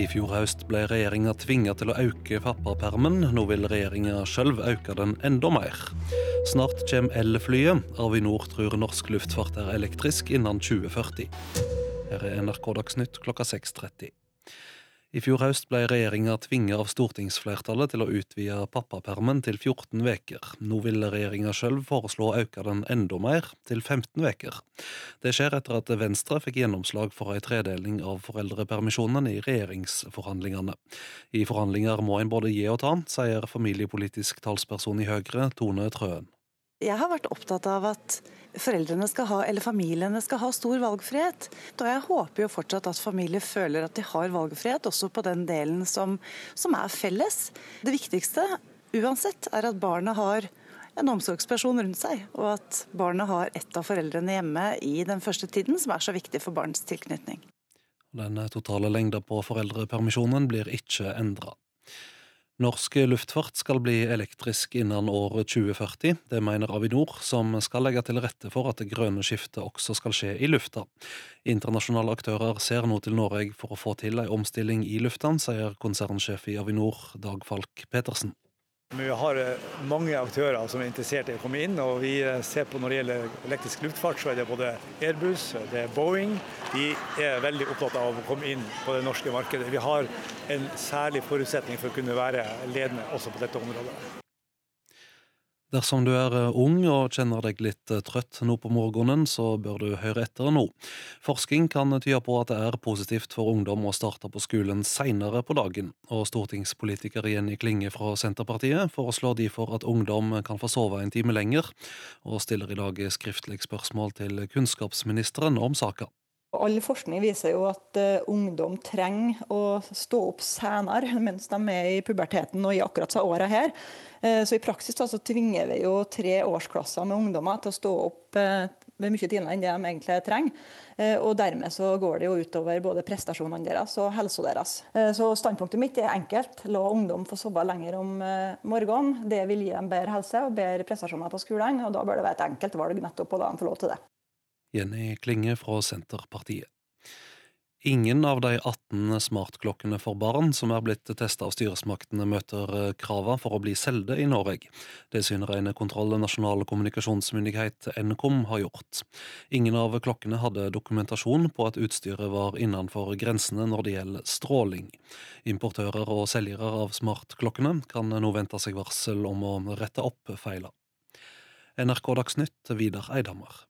I fjor høst ble regjeringa tvinga til å øke pappapermen. Nå vil regjeringa sjøl øke den enda mer. Snart kommer elflyet. Avinor tror norsk luftfart er elektrisk innen 2040. Her er NRK Dagsnytt klokka 6.30. I fjor høst ble regjeringa tvinget av stortingsflertallet til å utvide pappapermen til 14 veker. Nå vil regjeringa sjøl foreslå å øke den enda mer, til 15 veker. Det skjer etter at Venstre fikk gjennomslag for ei tredeling av foreldrepermisjonen i regjeringsforhandlingene. I forhandlinger må en både gi og ta, sier familiepolitisk talsperson i Høyre, Tone Trøen. Jeg har vært opptatt av at foreldrene skal ha, eller familiene skal ha stor valgfrihet. Og jeg håper jo fortsatt at familier føler at de har valgfrihet, også på den delen som, som er felles. Det viktigste uansett er at barnet har en omsorgsperson rundt seg, og at barnet har ett av foreldrene hjemme i den første tiden, som er så viktig for barns tilknytning. Den totale lengda på foreldrepermisjonen blir ikke endra. Norsk luftfart skal bli elektrisk innen år 2040. Det mener Avinor, som skal legge til rette for at det grønne skiftet også skal skje i lufta. Internasjonale aktører ser nå til Norge for å få til en omstilling i lufta, sier konsernsjef i Avinor, Dag Falk Petersen. Vi har eh, mange aktører som er interessert i å komme inn. og vi eh, ser på Når det gjelder elektrisk luftfart, så er det både Airbus det er Boeing. De er veldig opptatt av å komme inn på det norske markedet. Vi har en særlig forutsetning for å kunne være ledende også på dette området. Dersom du er eh, ung og kjenner deg litt eh, trøtt nå på morgenen, så bør du høre etter nå. Forskning kan tyde på at det er positivt for ungdom å starte på skolen seinere på dagen, og stortingspolitiker Jenny Klinge fra Senterpartiet foreslår derfor at ungdom kan få sove en time lenger, og stiller i dag skriftlig spørsmål til kunnskapsministeren om saka. All forskning viser jo at uh, ungdom trenger å stå opp senere mens de er i puberteten og i akkurat disse åra her. Uh, så i praksis da, så tvinger vi jo tre årsklasser med ungdommer til å stå opp uh, mye tidligere enn det de egentlig trenger. Og dermed så går det jo utover både prestasjonene deres og helsa deres. Så standpunktet mitt er enkelt. La ungdom få sove lenger om morgenen. Det vil gi dem bedre helse og bedre prestasjoner på skolen, og da bør det være et enkelt valg nettopp å la dem få lov til det. Jenny Klinge fra Senterpartiet. Ingen av de 18 smartklokkene for barn som er blitt testa av styresmaktene, møter eh, krava for å bli solgte i Norge. Det syner en kontroll Nasjonal kommunikasjonsmyndighet, Nkom, har gjort. Ingen av klokkene hadde dokumentasjon på at utstyret var innenfor grensene når det gjelder stråling. Importører og selgere av smartklokkene kan nå vente seg varsel om å rette opp feila. NRK Dagsnytt, Vidar Eidhammer.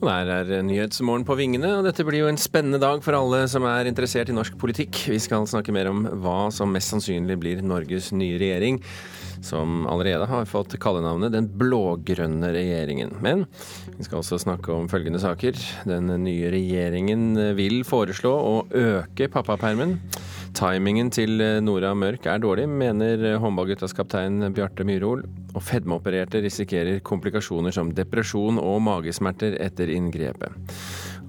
Der er Nyhetsmorgen på vingene, og dette blir jo en spennende dag for alle som er interessert i norsk politikk. Vi skal snakke mer om hva som mest sannsynlig blir Norges nye regjering, som allerede har fått kallenavnet Den blå-grønne regjeringen. Men vi skal også snakke om følgende saker. Den nye regjeringen vil foreslå å øke pappapermen. Timingen til Nora Mørk er dårlig, mener håndballguttas kaptein Bjarte Myhrol og fedmeopererte risikerer komplikasjoner som depresjon og magesmerter etter inngrepet.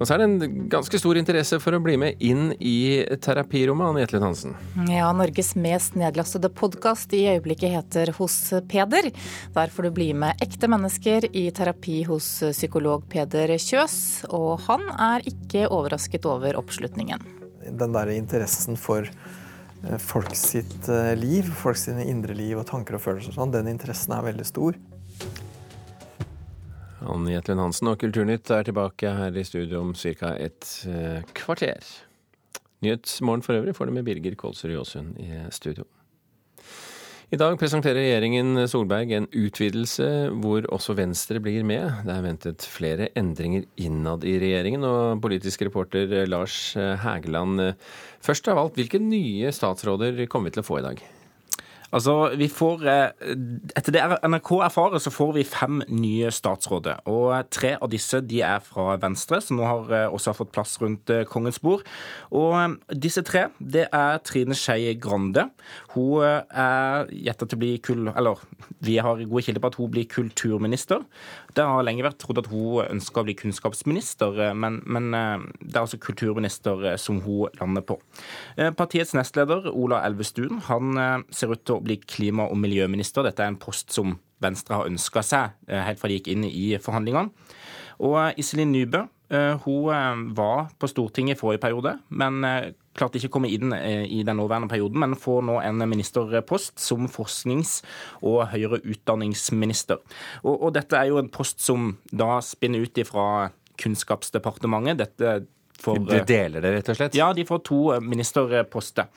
Og så er det en ganske stor interesse for å bli med inn i terapirommet, Anne Jetlund Hansen. Ja, Norges mest nedlastede podkast i øyeblikket heter Hos Peder. Der får du bli med ekte mennesker i terapi hos psykolog Peder Kjøs, og han er ikke overrasket over oppslutningen. Den der interessen for Eh, folk sitt eh, liv, folk sine indre liv og tanker og følelser. Sånn. Den interessen er veldig stor. Anne Jetlund Hansen og Kulturnytt er tilbake her i studio om ca. et eh, kvarter. Nyhetsmorgen for øvrig får du med Birger Kolsrud Jåsund i studio. I dag presenterer regjeringen Solberg en utvidelse hvor også Venstre blir med. Det er ventet flere endringer innad i regjeringen. Og politisk reporter Lars Hægeland, først av alt, hvilke nye statsråder kommer vi til å få i dag? Altså, vi får, eh, Etter det NRK erfarer, så får vi fem nye statsråder. Og tre av disse de er fra Venstre, som nå har eh, også har fått plass rundt eh, kongens bord. Og disse tre, det er Trine Skei Grande. Hun er gjetta til å bli kull... Eller vi har gode kilder på at hun blir kulturminister. Det har lenge vært trodd at hun ønsker å bli kunnskapsminister, men, men det er altså kulturminister som hun lander på. Partiets nestleder, Ola Elvestuen, han ser ut til å bli klima- og miljøminister. Dette er en post som Venstre har ønska seg eh, helt fra de gikk inn i forhandlingene. Og eh, Iselin Nybø eh, hun var på Stortinget i forrige periode, men klarte ikke å komme inn i den nåværende perioden, men får nå en ministerpost som forsknings- og høyere utdanningsminister. Og, og, dette er jo en post som da spinner ut ifra Kunnskapsdepartementet. Dette får, de deler det, rett og slett? Ja, de får to ministerposter.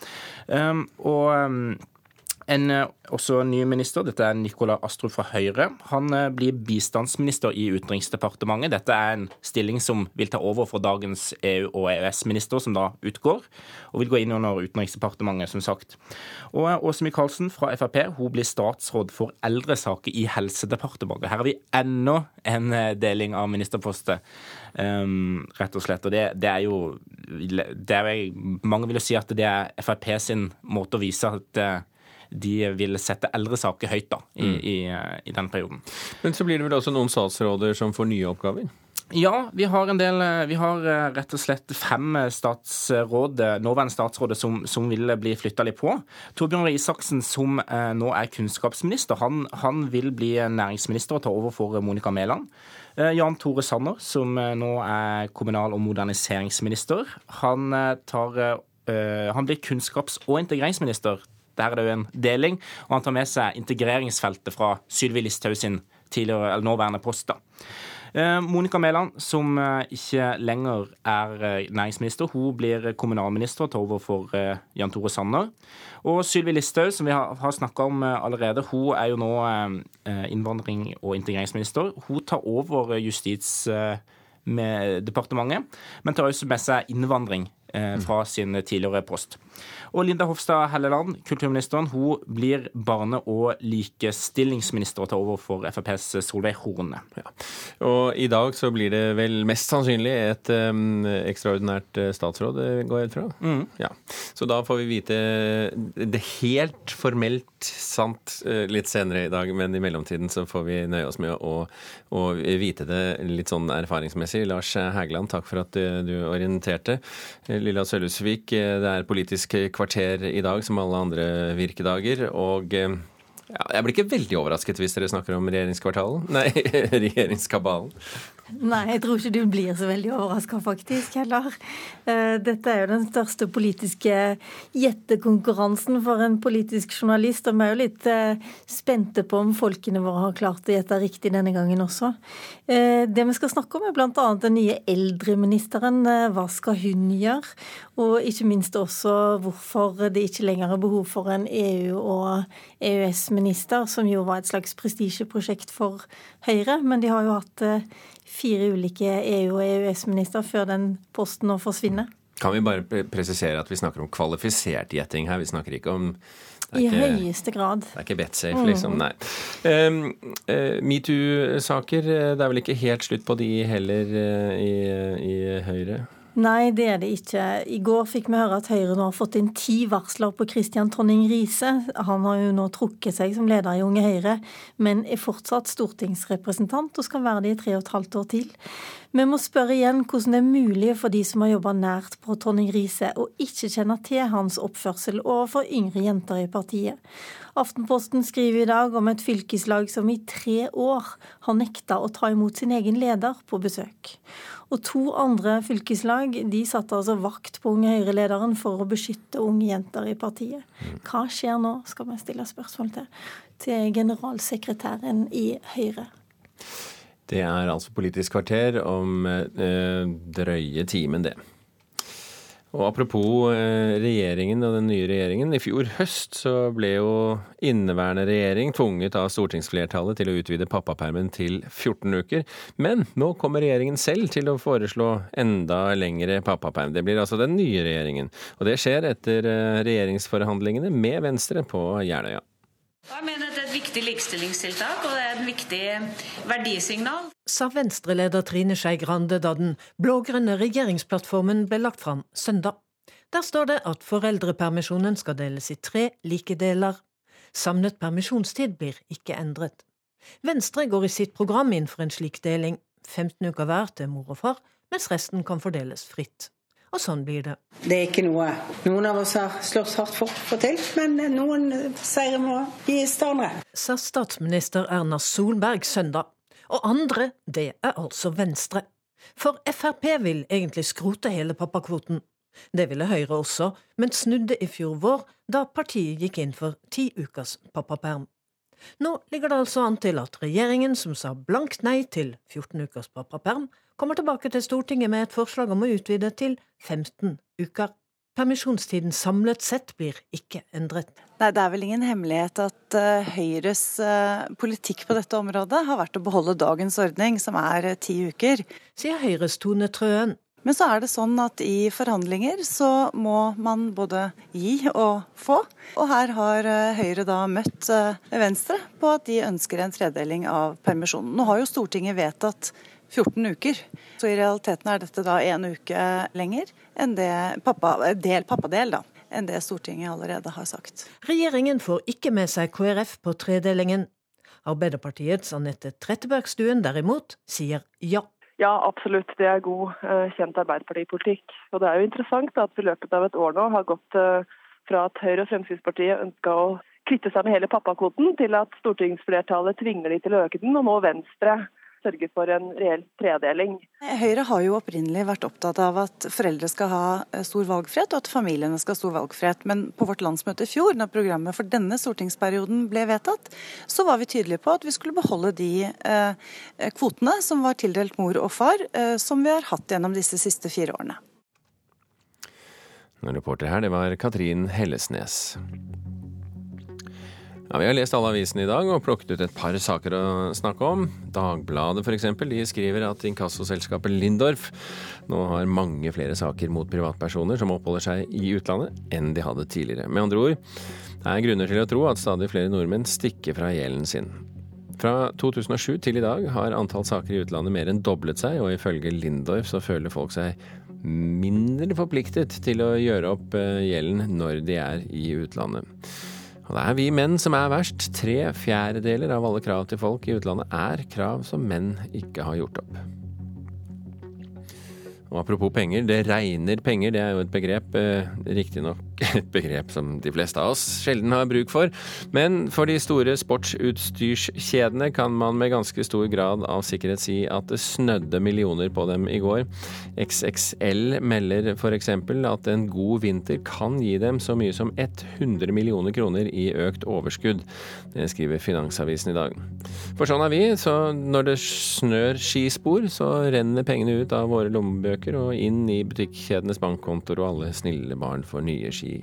Um, og um, en eh, også ny minister, dette er Nikolai Astrup fra Høyre. Han eh, blir bistandsminister i Utenriksdepartementet. Dette er en stilling som vil ta over for dagens EU- og EØS-minister, som da utgår, og vil gå inn under Utenriksdepartementet, som sagt. Og eh, Åse Michaelsen fra Frp hun blir statsråd for eldresaker i Helsedepartementet. Her har vi enda en deling av ministerpostet, um, rett og slett. Og det, det er jo det er, Mange vil jo si at det er Frp sin måte å vise at de vil sette eldre saker høyt da, i, mm. i, i den perioden. Men så blir det vel også noen statsråder som får nye oppgaver? Ja, vi har en del Vi har eh, rett og slett fem statsråd, nåværende statsråder som, som vil bli flytta litt på. Torbjørn Røe Isaksen, som eh, nå er kunnskapsminister, han, han, vil bli næringsminister og ta over for Monica Mæland. Eh, Jan Tore Sanner, som nå er kommunal- og moderniseringsminister, han, tar, han blir kunnskaps- og integreringsminister der er det jo en deling. Og han tar med seg integreringsfeltet fra Sylvi Listhaug sin tidligere, eller nåværende post. da. Eh, Monica Mæland, som eh, ikke lenger er eh, næringsminister, hun blir kommunalminister og tar over for Jan Tore Sanner. Og Sylvi Listhaug, som vi har snakka om allerede, hun er jo nå innvandring- og integreringsminister. Hun tar over Justisdepartementet, men tar også med seg innvandring fra sin tidligere post. Og Linda Hofstad Helleland, kulturministeren, hun blir barne- og likestillingsminister og tar over for FrPs Solveig Horne. Ja. Og i dag så blir det vel mest sannsynlig et um, ekstraordinært eh, statsråd, eh, går jeg ut fra? Mm. Ja. Så da får vi vite det helt formelt sant eh, litt senere i dag, men i mellomtiden så får vi nøye oss med å, å vite det litt sånn erfaringsmessig. Lars Hægeland, takk for at du orienterte. Lilla Sølhusvik, det er politisk kvarter i dag som alle andre virkedager. Og eh, ja, jeg blir ikke veldig overrasket hvis dere snakker om regjeringskvartalen. Nei, regjeringskabalen. Nei, jeg tror ikke du blir så veldig overraska, faktisk, heller. Eh, dette er jo den største politiske gjettekonkurransen for en politisk journalist, og vi er jo litt eh, spente på om folkene våre har klart å gjette riktig denne gangen også. Eh, det vi skal snakke om, er bl.a. den nye eldreministeren. Hva skal hun gjøre? Og ikke minst også hvorfor det ikke lenger er behov for en EU- og EØS-minister, som jo var et slags prestisjeprosjekt for Høyre. Men de har jo hatt fire ulike EU- og EØS-ministre før den posten nå forsvinner. Kan vi bare presisere at vi snakker om kvalifisert gjetting her? Vi snakker ikke om I ikke, høyeste grad. Det er ikke betsafe, liksom. Mm. Nei. Um, uh, Metoo-saker, eh, det er vel ikke helt slutt på de heller uh, i, i Høyre? Nei, det er det ikke. I går fikk vi høre at Høyre nå har fått inn ti varsler på Christian Tonning Riise. Han har jo nå trukket seg som leder i Unge Høyre, men er fortsatt stortingsrepresentant og skal være det i tre og et halvt år til. Vi må spørre igjen hvordan det er mulig for de som har jobba nært på Tonning Riise, å ikke kjenne til hans oppførsel overfor yngre jenter i partiet. Aftenposten skriver i dag om et fylkeslag som i tre år har nekta å ta imot sin egen leder på besøk. Og to andre fylkeslag de satte altså vakt på Unge Høyre-lederen for å beskytte unge jenter i partiet. Hva skjer nå, skal vi stille spørsmål til, til generalsekretæren i Høyre. Det er altså Politisk kvarter om eh, drøye timen, det. Og Apropos eh, regjeringen og den nye regjeringen. I fjor høst så ble jo inneværende regjering tvunget av stortingsflertallet til å utvide pappapermen til 14 uker. Men nå kommer regjeringen selv til å foreslå enda lengre pappaperm. Det blir altså den nye regjeringen. Og det skjer etter eh, regjeringsforhandlingene med Venstre på Jeløya. Jeg mener at det er et viktig likestillingstiltak, og det er et viktig verdisignal. Sa Venstre-leder Trine Skei Grande da den blå-grønne regjeringsplattformen ble lagt fram søndag. Der står det at foreldrepermisjonen skal deles i tre like deler. Samlet permisjonstid blir ikke endret. Venstre går i sitt program inn for en slik deling, 15 uker hver til mor og far, mens resten kan fordeles fritt. Og sånn blir det. Det er ikke noe noen av oss har slåss hardt for å få til, men noen seire må gis til andre. Sa statsminister Erna Solberg søndag. Og andre, det er altså Venstre. For Frp vil egentlig skrote hele pappakvoten. Det ville Høyre også, men snudde i fjor vår, da partiet gikk inn for ti ukers pappaperm. Nå ligger det altså an til at regjeringen, som sa blankt nei til 14 ukers pappaperm, kommer tilbake til Stortinget med et forslag om å utvide til 15 uker. Permisjonstiden samlet sett blir ikke endret. Nei, Det er vel ingen hemmelighet at uh, Høyres uh, politikk på dette området har vært å beholde dagens ordning, som er uh, ti uker. Sier Høyres Tone Trøen. Men så er det sånn at i forhandlinger så må man både gi og få. Og her har Høyre da møtt Venstre på at de ønsker en tredeling av permisjonen. Nå har jo Stortinget vedtatt 14 uker. Så i realiteten er dette da en uke lenger enn det pappa, del, pappadel, da enn det Stortinget allerede har sagt. Regjeringen får ikke med seg KrF på tredelingen. Arbeiderpartiets Anette Trettebergstuen derimot sier ja. Ja, absolutt. Det er god, eh, kjent arbeiderpartipolitikk. Og det er jo interessant at vi i løpet av et år nå har gått eh, fra at Høyre og Fremskrittspartiet ønska å kvitte seg med hele pappakvoten, til at stortingsflertallet tvinger de til å øke den, og nå Venstre sørge for en reell tredeling. Høyre har jo opprinnelig vært opptatt av at foreldre skal ha eh, stor valgfrihet, og at familiene skal ha stor valgfrihet. Men på vårt landsmøte i fjor, når programmet for denne stortingsperioden ble vedtatt, så var vi tydelige på at vi skulle beholde de eh, kvotene som var tildelt mor og far, eh, som vi har hatt gjennom disse siste fire årene. Reporter her, det var Katrin Hellesnes. Ja, Vi har lest alle avisene i dag og plukket ut et par saker å snakke om. Dagbladet f.eks. De skriver at inkassoselskapet Lindorf nå har mange flere saker mot privatpersoner som oppholder seg i utlandet, enn de hadde tidligere. Med andre ord, det er grunner til å tro at stadig flere nordmenn stikker fra gjelden sin. Fra 2007 til i dag har antall saker i utlandet mer enn doblet seg, og ifølge Lindorf så føler folk seg mindre forpliktet til å gjøre opp eh, gjelden når de er i utlandet. Og det er vi menn som er verst. Tre fjerdedeler av alle krav til folk i utlandet er krav som menn ikke har gjort opp. Og apropos penger, det regner penger. Det er jo et begrep, eh, riktignok et begrep som de fleste av oss sjelden har bruk for. Men for de store sportsutstyrskjedene kan man med ganske stor grad av sikkerhet si at det snødde millioner på dem i går. XXL melder f.eks. at en god vinter kan gi dem så mye som 100 millioner kroner i økt overskudd. Det skriver Finansavisen i dag. For sånn er vi, så når det snør skispor, så renner pengene ut av våre lommebøker bøker og inn i butikkjedenes bankkontoer, og alle snille barn får nye ski.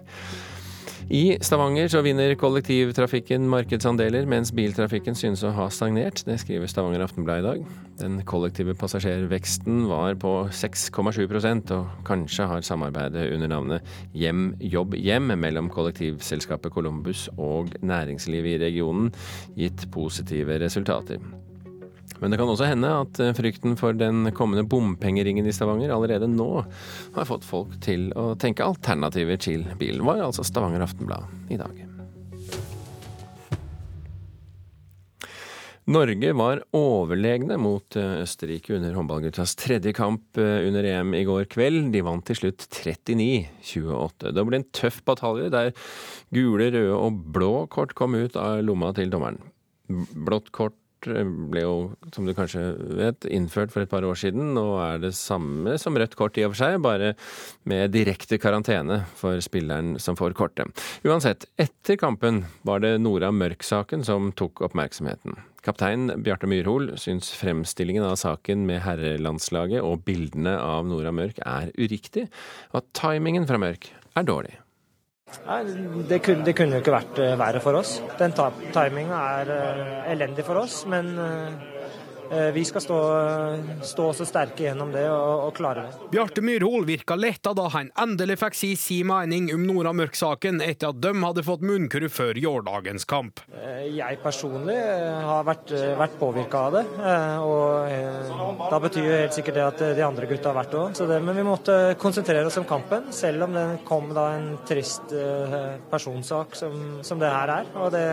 I Stavanger så vinner kollektivtrafikken markedsandeler, mens biltrafikken synes å ha stagnert. Det skriver Stavanger Aftenblad i dag. Den kollektive passasjerveksten var på 6,7% og kanskje har samarbeidet under navnet Hjem, jobb, hjem mellom kollektivselskapet Columbus og næringslivet i regionen gitt positive resultater. Men det kan også hende at eh, frykten for den kommende bompengeringen i Stavanger allerede nå har fått folk til å tenke alternativer til bilen, var altså Stavanger Aftenblad i dag. Norge var overlegne mot eh, Østerrike under håndballguttas tredje kamp eh, under EM i går kveld. De vant til slutt 39-28. Det ble en tøff batalje der gule, røde og blå kort kom ut av lomma til dommeren. Blått kort ble jo, som du kanskje vet, innført for et par år siden, og er det samme som rødt kort i og for seg, bare med direkte karantene for spilleren som får kortet. Uansett, etter kampen var det Nora Mørk-saken som tok oppmerksomheten. Kaptein Bjarte Myrhol syns fremstillingen av saken med herrelandslaget og bildene av Nora Mørk er uriktig, og at timingen fra Mørk er dårlig. Nei, det, kunne, det kunne jo ikke vært uh, verre for oss. Den timinga er uh, elendig for oss, men Eh, vi skal stå, stå så sterke gjennom det og, og klare det. Bjarte Myrhol virka letta da han endelig fikk si sin mening om Nora Mørk-saken, etter at de hadde fått munnkurv før gårsdagens kamp. Eh, jeg personlig eh, har vært, vært påvirka av det. Og da betyr jo helt sikkert det at de andre gutta har vært det òg. Men vi måtte konsentrere oss om kampen, selv om det kom da en trist personsak som, som det her er. Og det,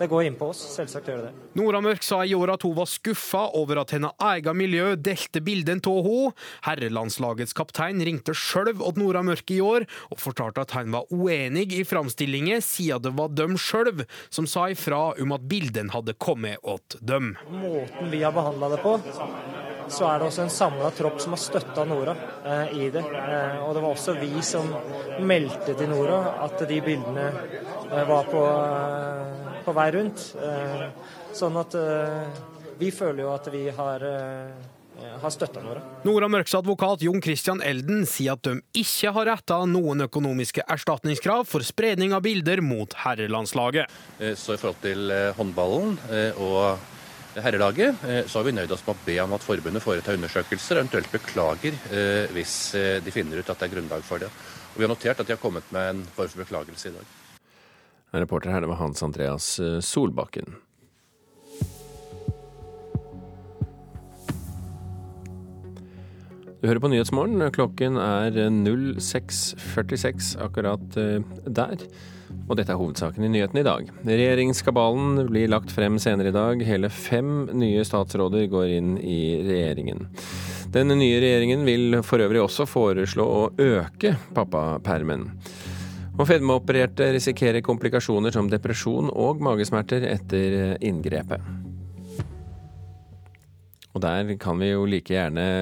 det går inn på oss, selvsagt gjør det det. Nora Mørk sa i år at hun var skuffa over at hennes eget miljø delte bilden av henne. Herrelandslagets kaptein ringte sjøl til Nora Mørk i år og fortalte at han var uenig i framstillingen, siden det var dem sjøl som sa ifra om at bildene hadde kommet åt dem. Måten vi har behandla det på, så er det også en samla tropp som har støtta Nora eh, i det. Eh, og det var også vi som meldte til Nora at de bildene eh, var på, eh, på vei rundt. Eh, sånn at eh, vi føler jo at vi har har støtta Nora. Nora Mørks advokat Jon Christian Elden sier at de ikke har retta noen økonomiske erstatningskrav for spredning av bilder mot herrelandslaget. Så i forhold til håndballen og herrelaget, så har vi nøyd oss med å be om at forbundet foretar undersøkelser, eventuelt beklager hvis de finner ut at det er grunnlag for det. Og Vi har notert at de har kommet med en form for beklagelse i dag. Reporter her, det var Hans Andreas Solbakken. Du hører på Nyhetsmorgen. Klokken er 06.46 akkurat eh, der. Og dette er hovedsaken i nyhetene i dag. Regjeringskabalen blir lagt frem senere i dag. Hele fem nye statsråder går inn i regjeringen. Den nye regjeringen vil for øvrig også foreslå å øke pappapermen. Og fedmeopererte risikerer komplikasjoner som depresjon og magesmerter etter inngrepet. Og der kan vi jo like gjerne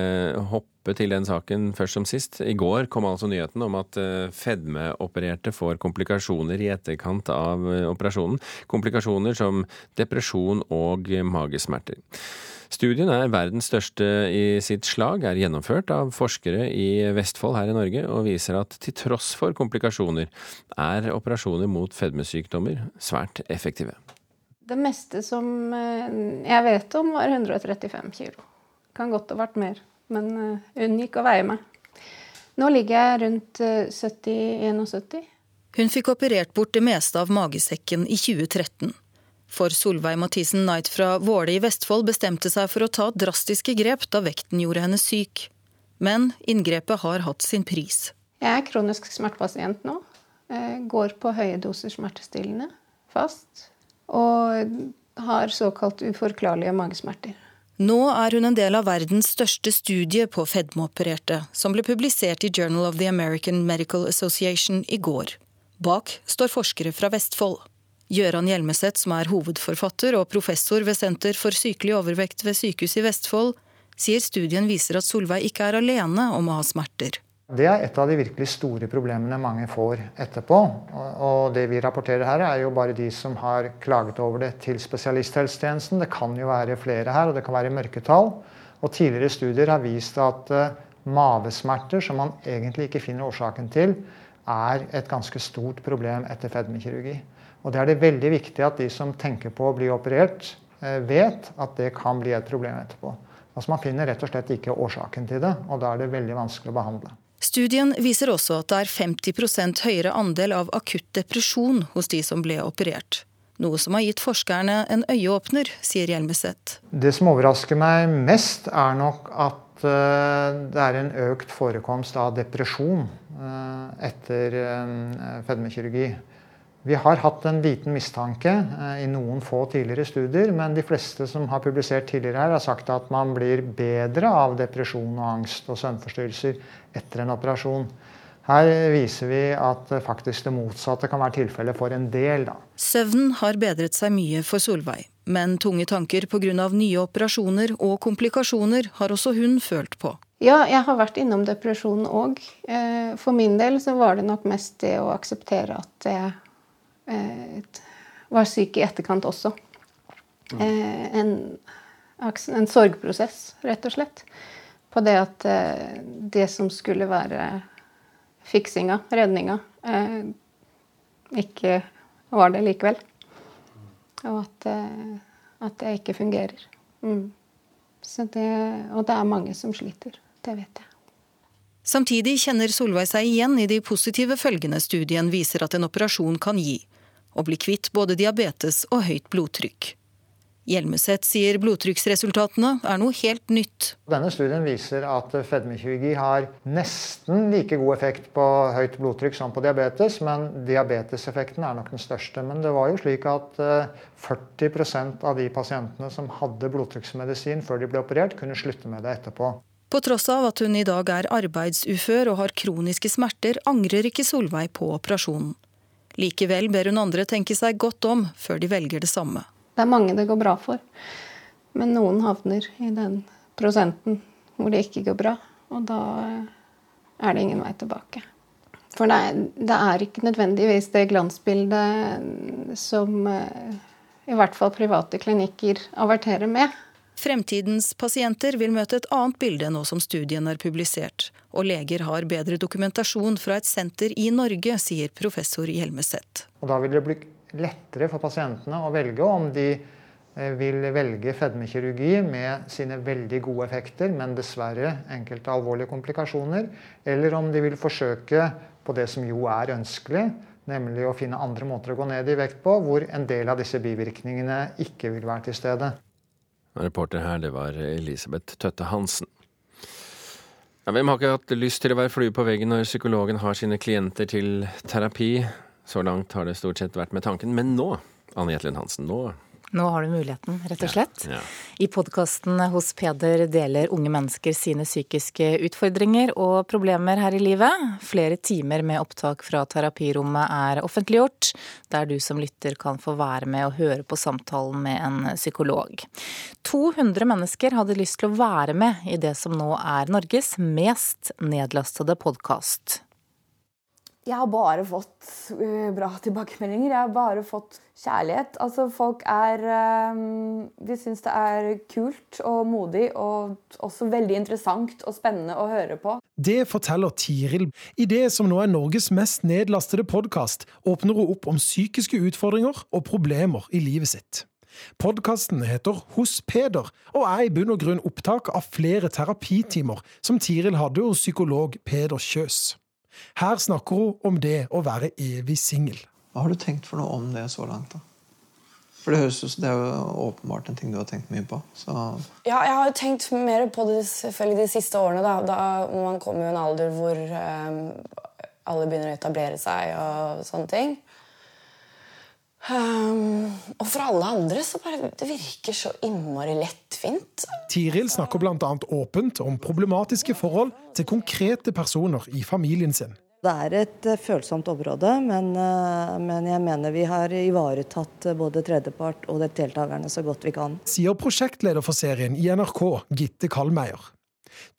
hoppe til den saken først som sist. I går kom altså nyheten om at eh, fedmeopererte får komplikasjoner i etterkant av eh, operasjonen. Komplikasjoner som depresjon og magesmerter. Studien er verdens største i sitt slag, er gjennomført av forskere i Vestfold her i Norge, og viser at til tross for komplikasjoner er operasjoner mot fedmesykdommer svært effektive. Det meste som eh, jeg vet om, var 135 kilo. Kan godt ha vært mer, men hun gikk å veie meg. Nå ligger jeg rundt 70-71. Eh, Hun fikk operert bort det meste av magesekken i 2013. For Solveig Mathisen Knight fra Våle i Vestfold bestemte seg for å ta drastiske grep da vekten gjorde henne syk. Men inngrepet har hatt sin pris. Jeg er kronisk smertepasient nå. Jeg går på høye doser smertestillende fast og har såkalt uforklarlige magesmerter. Nå er hun en del av verdens største studie på fedmeopererte, som ble publisert i Journal of the American Medical Association i går. Bak står forskere fra Vestfold. Gøran Hjelmeset, som er hovedforfatter og professor ved Senter for sykelig overvekt ved Sykehuset i Vestfold, sier studien viser at Solveig ikke er alene om å ha smerter. Det er et av de virkelig store problemene mange får etterpå. Og det vi rapporterer her, er jo bare de som har klaget over det til spesialisthelsetjenesten. Det kan jo være flere her, og det kan være mørketall. Og tidligere studier har vist at uh, mavesmerter, som man egentlig ikke finner årsaken til, er et ganske stort problem etter fedmekirurgi. Og det er det veldig viktig at de som tenker på å bli operert, uh, vet at det kan bli et problem etterpå. Altså Man finner rett og slett ikke årsaken til det, og da er det veldig vanskelig å behandle. Studien viser også at det er 50% høyere andel av akutt depresjon hos de som ble operert. Noe som har gitt forskerne en øyeåpner, sier Hjelmeset. Det som overrasker meg mest, er nok at eh, det er en økt forekomst av depresjon eh, etter eh, fedmekirurgi. Vi har hatt en liten mistanke eh, i noen få tidligere studier, men de fleste som har publisert tidligere her, har sagt at man blir bedre av depresjon og angst og søvnforstyrrelser etter en operasjon. Her viser vi at faktisk det motsatte kan være tilfellet for en del. Da. Søvnen har bedret seg mye for Solveig, men tunge tanker pga. nye operasjoner og komplikasjoner har også hun følt på. Ja, jeg har vært innom depresjon òg. Eh, for min del så var det nok mest det å akseptere at jeg Eh, var syk i etterkant også. Eh, en, en, sorgprosess, rett og slett. På det at eh, det som skulle være fiksinga, redninga, ikke var det likevel. Og at, at det ikke fungerer. Mm. Det, og det er mange som sliter. Det vet jeg. Samtidig kjenner Solveig seg igjen i de positive følgene studien viser at en operasjon kan gi. Å bli kvitt både diabetes og høyt blodtrykk. Hjelmeset sier blodtrykksresultatene er noe helt nytt. Denne studien viser at fedmekirurgi har nesten like god effekt på høyt blodtrykk som på diabetes, men diabeteseffekten er nok den største. Men det var jo slik at 40 eh, av de pasientene som hadde blodtrykksmedisin før de ble operert, kunne slutte med det etterpå. På tross av at hun i dag er arbeidsufør og har kroniske smerter, angrer ikke Solveig på operasjonen. Likevel ber hun andre tenke seg godt om før de velger det samme. Det er mange det går bra for, men noen havner i den prosenten hvor det ikke går bra. Og da er det ingen vei tilbake. For det er, det er ikke nødvendigvis det glansbildet som eh, i hvert fall private klinikker averterer med. Fremtidens pasienter vil møte et annet bilde nå som studien er publisert, og leger har bedre dokumentasjon fra et senter i Norge, sier professor Hjelmeset. Og da vil det bli lettere for pasientene å velge om de eh, vil velge fedmekirurgi med sine veldig gode effekter, men dessverre enkelte alvorlige komplikasjoner, eller om de vil forsøke på det som jo er ønskelig, nemlig å finne andre måter å gå ned i vekt på, hvor en del av disse bivirkningene ikke vil være til stede. Reporter her, det var Elisabeth Tøtte Hansen. Ja, hvem har ikke hatt lyst til å være flue på veggen når psykologen har sine klienter til terapi? Så langt har det stort sett vært med tanken, men nå, Anne Jetlund Hansen, nå nå har du muligheten, rett og slett. Ja, ja. I podkasten hos Peder deler unge mennesker sine psykiske utfordringer og problemer her i livet. Flere timer med opptak fra terapirommet er offentliggjort, der du som lytter kan få være med og høre på samtalen med en psykolog. 200 mennesker hadde lyst til å være med i det som nå er Norges mest nedlastede podkast. Jeg har bare fått uh, bra tilbakemeldinger. Jeg har bare fått kjærlighet. Altså, folk er um, De syns det er kult og modig og også veldig interessant og spennende å høre på. Det forteller Tiril. I det som nå er Norges mest nedlastede podkast, åpner hun opp om psykiske utfordringer og problemer i livet sitt. Podkasten heter Hos Peder, og er i bunn og grunn opptak av flere terapitimer som Tiril hadde hos psykolog Peder Kjøs. Her snakker hun om det å være evig singel. Hva har du tenkt for noe om det så langt? da? For det høres ut det er jo åpenbart en ting du har tenkt mye på. Så. Ja, jeg har jo tenkt mer på det selvfølgelig de siste årene. Da, da Man kommer jo i en alder hvor um, alle begynner å etablere seg og sånne ting. Um, og for alle andre så bare det virker så innmari lettvint. Tiril snakker bl.a. åpent om problematiske forhold til konkrete personer i familien sin. Det er et uh, følsomt område, men, uh, men, jeg mener vi har ivaretatt uh, både tredjepart og deltakerne så godt vi kan. Sier prosjektleder for serien i NRK, Gitte Kallmeier.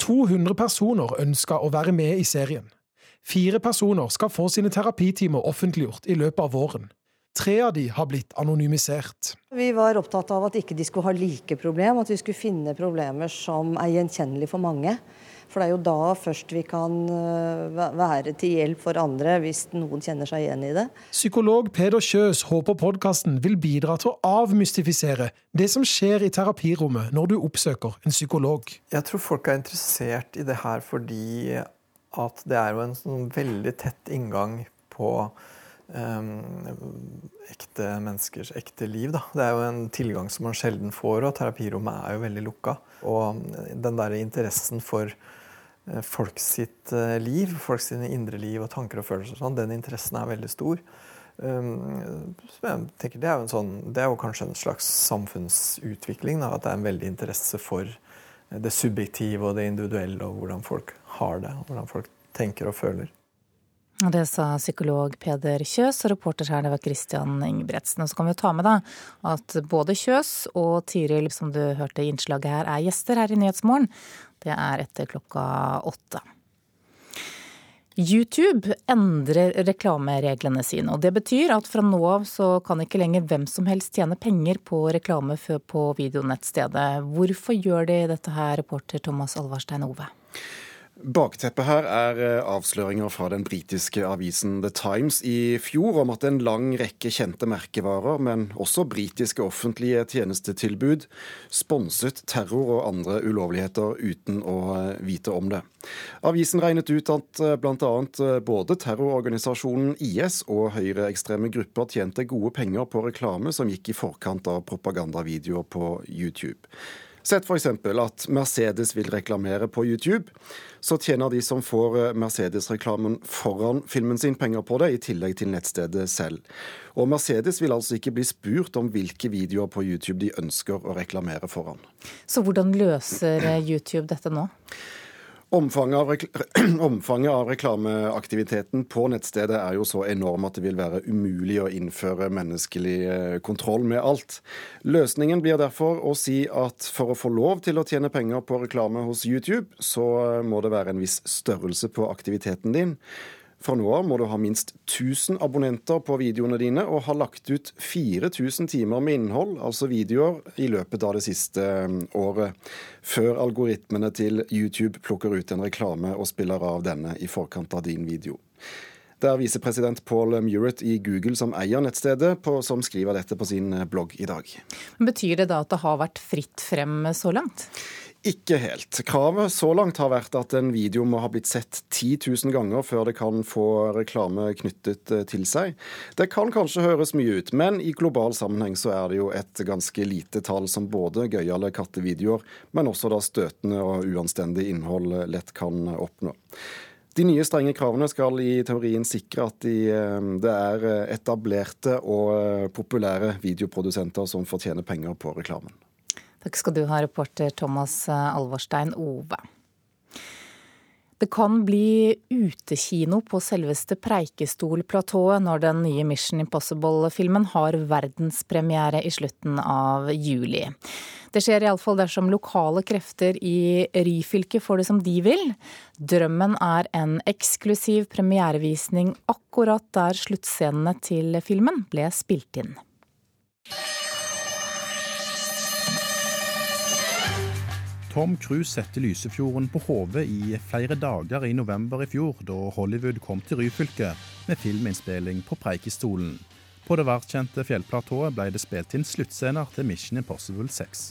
200 personer ønsker å være med i serien. Fire personer skal få sine terapitimer offentliggjort i løpet av våren. Tre av de har blitt anonymisert. Vi var opptatt av at ikke de skulle ha like problem, at vi skulle finne problemer som er gjenkjennelige for mange. For det er jo da først vi kan øh, være til hjelp for andre, hvis noen kjenner seg igjen i det. Psykolog Peder Kjøs håper podkasten vil bidra til å avmystifisere det som skjer i terapirommet når du oppsøker en psykolog. Jeg tror folk er interessert i det her fordi at det er jo en sånn veldig tett inngang på um, ekte menneskers ekte liv. Da. Det er jo en tilgang som man sjelden får, og terapirommet er jo veldig lukka. Og den der interessen for folks folk sitt uh, liv, folk sine indre liv og tanker og følelser, sånn, den interessen er veldig stor. Um, jeg tenker det er, jo sånn, det er jo kanskje en slags samfunnsutvikling. Da, at det er en veldig interesse for det subjektive og det individuelle, og hvordan folk har det, og hvordan folk tenker og føler. Det sa psykolog Peder Kjøs, og reporter her det var Christian Ingebretsen. Og så kan vi ta med da at både Kjøs og Tiril, som du hørte i innslaget her, er gjester her i Nyhetsmorgen. Det er etter klokka åtte. YouTube endrer reklamereglene sine, og det betyr at fra nå av så kan ikke lenger hvem som helst tjene penger på reklame på videonettstedet. Hvorfor gjør de dette her, reporter Thomas Alvarstein Ove? Bakteppet her er eh, avsløringer fra den britiske avisen The Times i fjor om at en lang rekke kjente merkevarer, men også britiske offentlige tjenestetilbud, sponset terror og andre ulovligheter uten å eh, vite om det. Avisen regnet ut at eh, bl.a. både terrororganisasjonen IS og høyreekstreme grupper tjente gode penger på reklame som gikk i forkant av propagandavideoer på YouTube. Sett f.eks. at Mercedes vil reklamere på YouTube. Så tjener de som får eh, Mercedes-reklamen foran filmen sin, penger på det, i tillegg til nettstedet selv. Og Mercedes vil altså ikke bli spurt om hvilke videoer på YouTube de ønsker å reklamere foran. Så hvordan løser eh, YouTube dette nå? Omfanget av, omfanget av, reklameaktiviteten på nettstedet er jo så enorm at det vil være umulig å innføre menneskelig eh, kontroll med alt. Løsningen blir derfor å si at for å få lov til å tjene penger på reklame hos YouTube, så må det være en viss størrelse på aktiviteten din. Fra nå av må du ha minst 1000 abonnenter på videoene dine og ha lagt ut 4000 timer med innhold, altså videoer, i løpet av det siste um, året. Før algoritmene til YouTube plukker ut en reklame og spiller av denne i forkant av din video. Det er visepresident Paul Murat i Google som eier nettstedet, på, som skriver dette på sin blogg i dag. Betyr det da at det har vært fritt frem så langt? Ikke helt. Kravet så langt har vært at en video må ha blitt sett 10 000 ganger før det kan få reklame knyttet eh, til seg. Det kan kanskje høres mye ut, men i global sammenheng så er det jo et ganske lite tall som både gøyale kattevideoer, men også da støtende og uanstendig innhold lett kan oppnå. De nye strenge kravene skal i teorien sikre at de, eh, det er etablerte og eh, populære videoprodusenter som fortjener penger på reklamen. Takk skal du ha, reporter Thomas eh, Alvorstein Ove. Det kan bli utekino på selveste Preikestol-platået når den nye Mission Impossible-filmen har verdenspremiere i slutten av juli. Det skjer iallfall dersom lokale krefter i Ryfylke får det som de vil. Drømmen er en eksklusiv premierevisning akkurat der sluttscenene til filmen ble spilt inn. Tom Cruise sette Lysefjorden på hodet i flere dager i november i fjor, da Hollywood kom til Ryfylke med filminnspilling på Preikestolen. På det verdkjente fjellplatået ble det spilt inn sluttscener til Mission Impossible 6.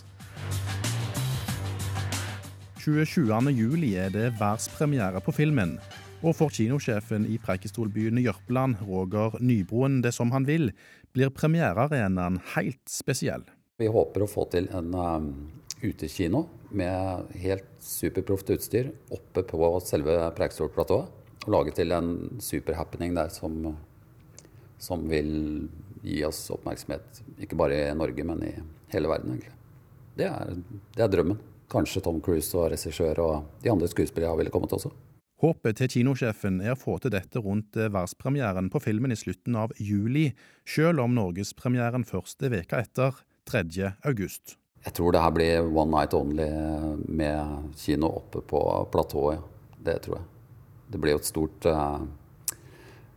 27.07 er det verdenspremiere på filmen. Og for kinosjefen i Preikestolbyen Jørpeland, Roger Nybroen, det som han vil, blir premierearenaen helt spesiell. Vi håper å få til en um, utekino med helt superproft utstyr oppe på selve Preikestolplatået. Og lage til en superhappening der som, som, vil gi oss oppmerksomhet ikke bare i Norge, men i hele verden, egentlig. Det er, det er drømmen. Kanskje Tom Cruise og regissør og de andre skuespillerne ville kommet også. Håpet til kinosjefen er å få til dette rundt verdenspremieren på filmen i slutten av juli, selv om norgespremieren først er veka etter, 3. august. Jeg tror det her blir one night only med kino oppe på platået. Det tror jeg. Det blir jo et stort, eh,